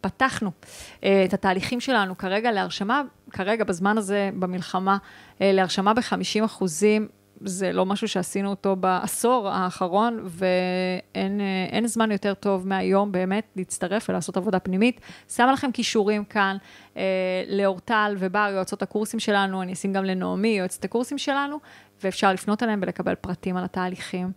Speaker 2: פתחנו uh, את התהליכים שלנו כרגע להרשמה, כרגע בזמן הזה במלחמה, להרשמה ב-50 אחוזים זה לא משהו שעשינו אותו בעשור האחרון, ואין זמן יותר טוב מהיום באמת להצטרף ולעשות עבודה פנימית. שמה לכם כישורים כאן אה, לאורטל ובר, יועצות הקורסים שלנו, אני אשים גם לנעמי, יועצת הקורסים שלנו, ואפשר לפנות אליהם ולקבל פרטים על התהליכים.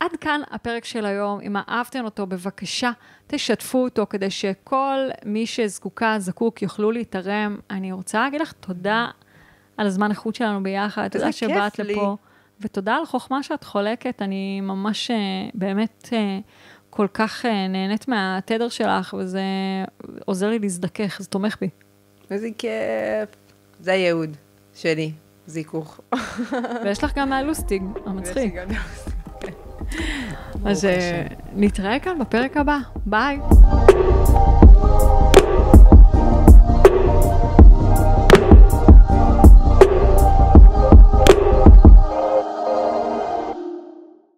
Speaker 2: עד כאן הפרק של היום. אם אהבתם אותו, בבקשה, תשתפו אותו כדי שכל מי שזקוקה, זקוק, יוכלו להתערם. אני רוצה להגיד לך תודה על הזמן איכות שלנו ביחד. תודה שבאת לפה. ותודה על החוכמה שאת חולקת, אני ממש אה, באמת אה, כל כך אה, נהנית מהתדר שלך, וזה עוזר לי להזדכך, זה תומך בי.
Speaker 1: איזה כיף. זה הייעוד שלי, זיכוך.
Speaker 2: ויש לך גם מהלוסטיג, המצחיק. אז נתראה כאן בפרק הבא, ביי.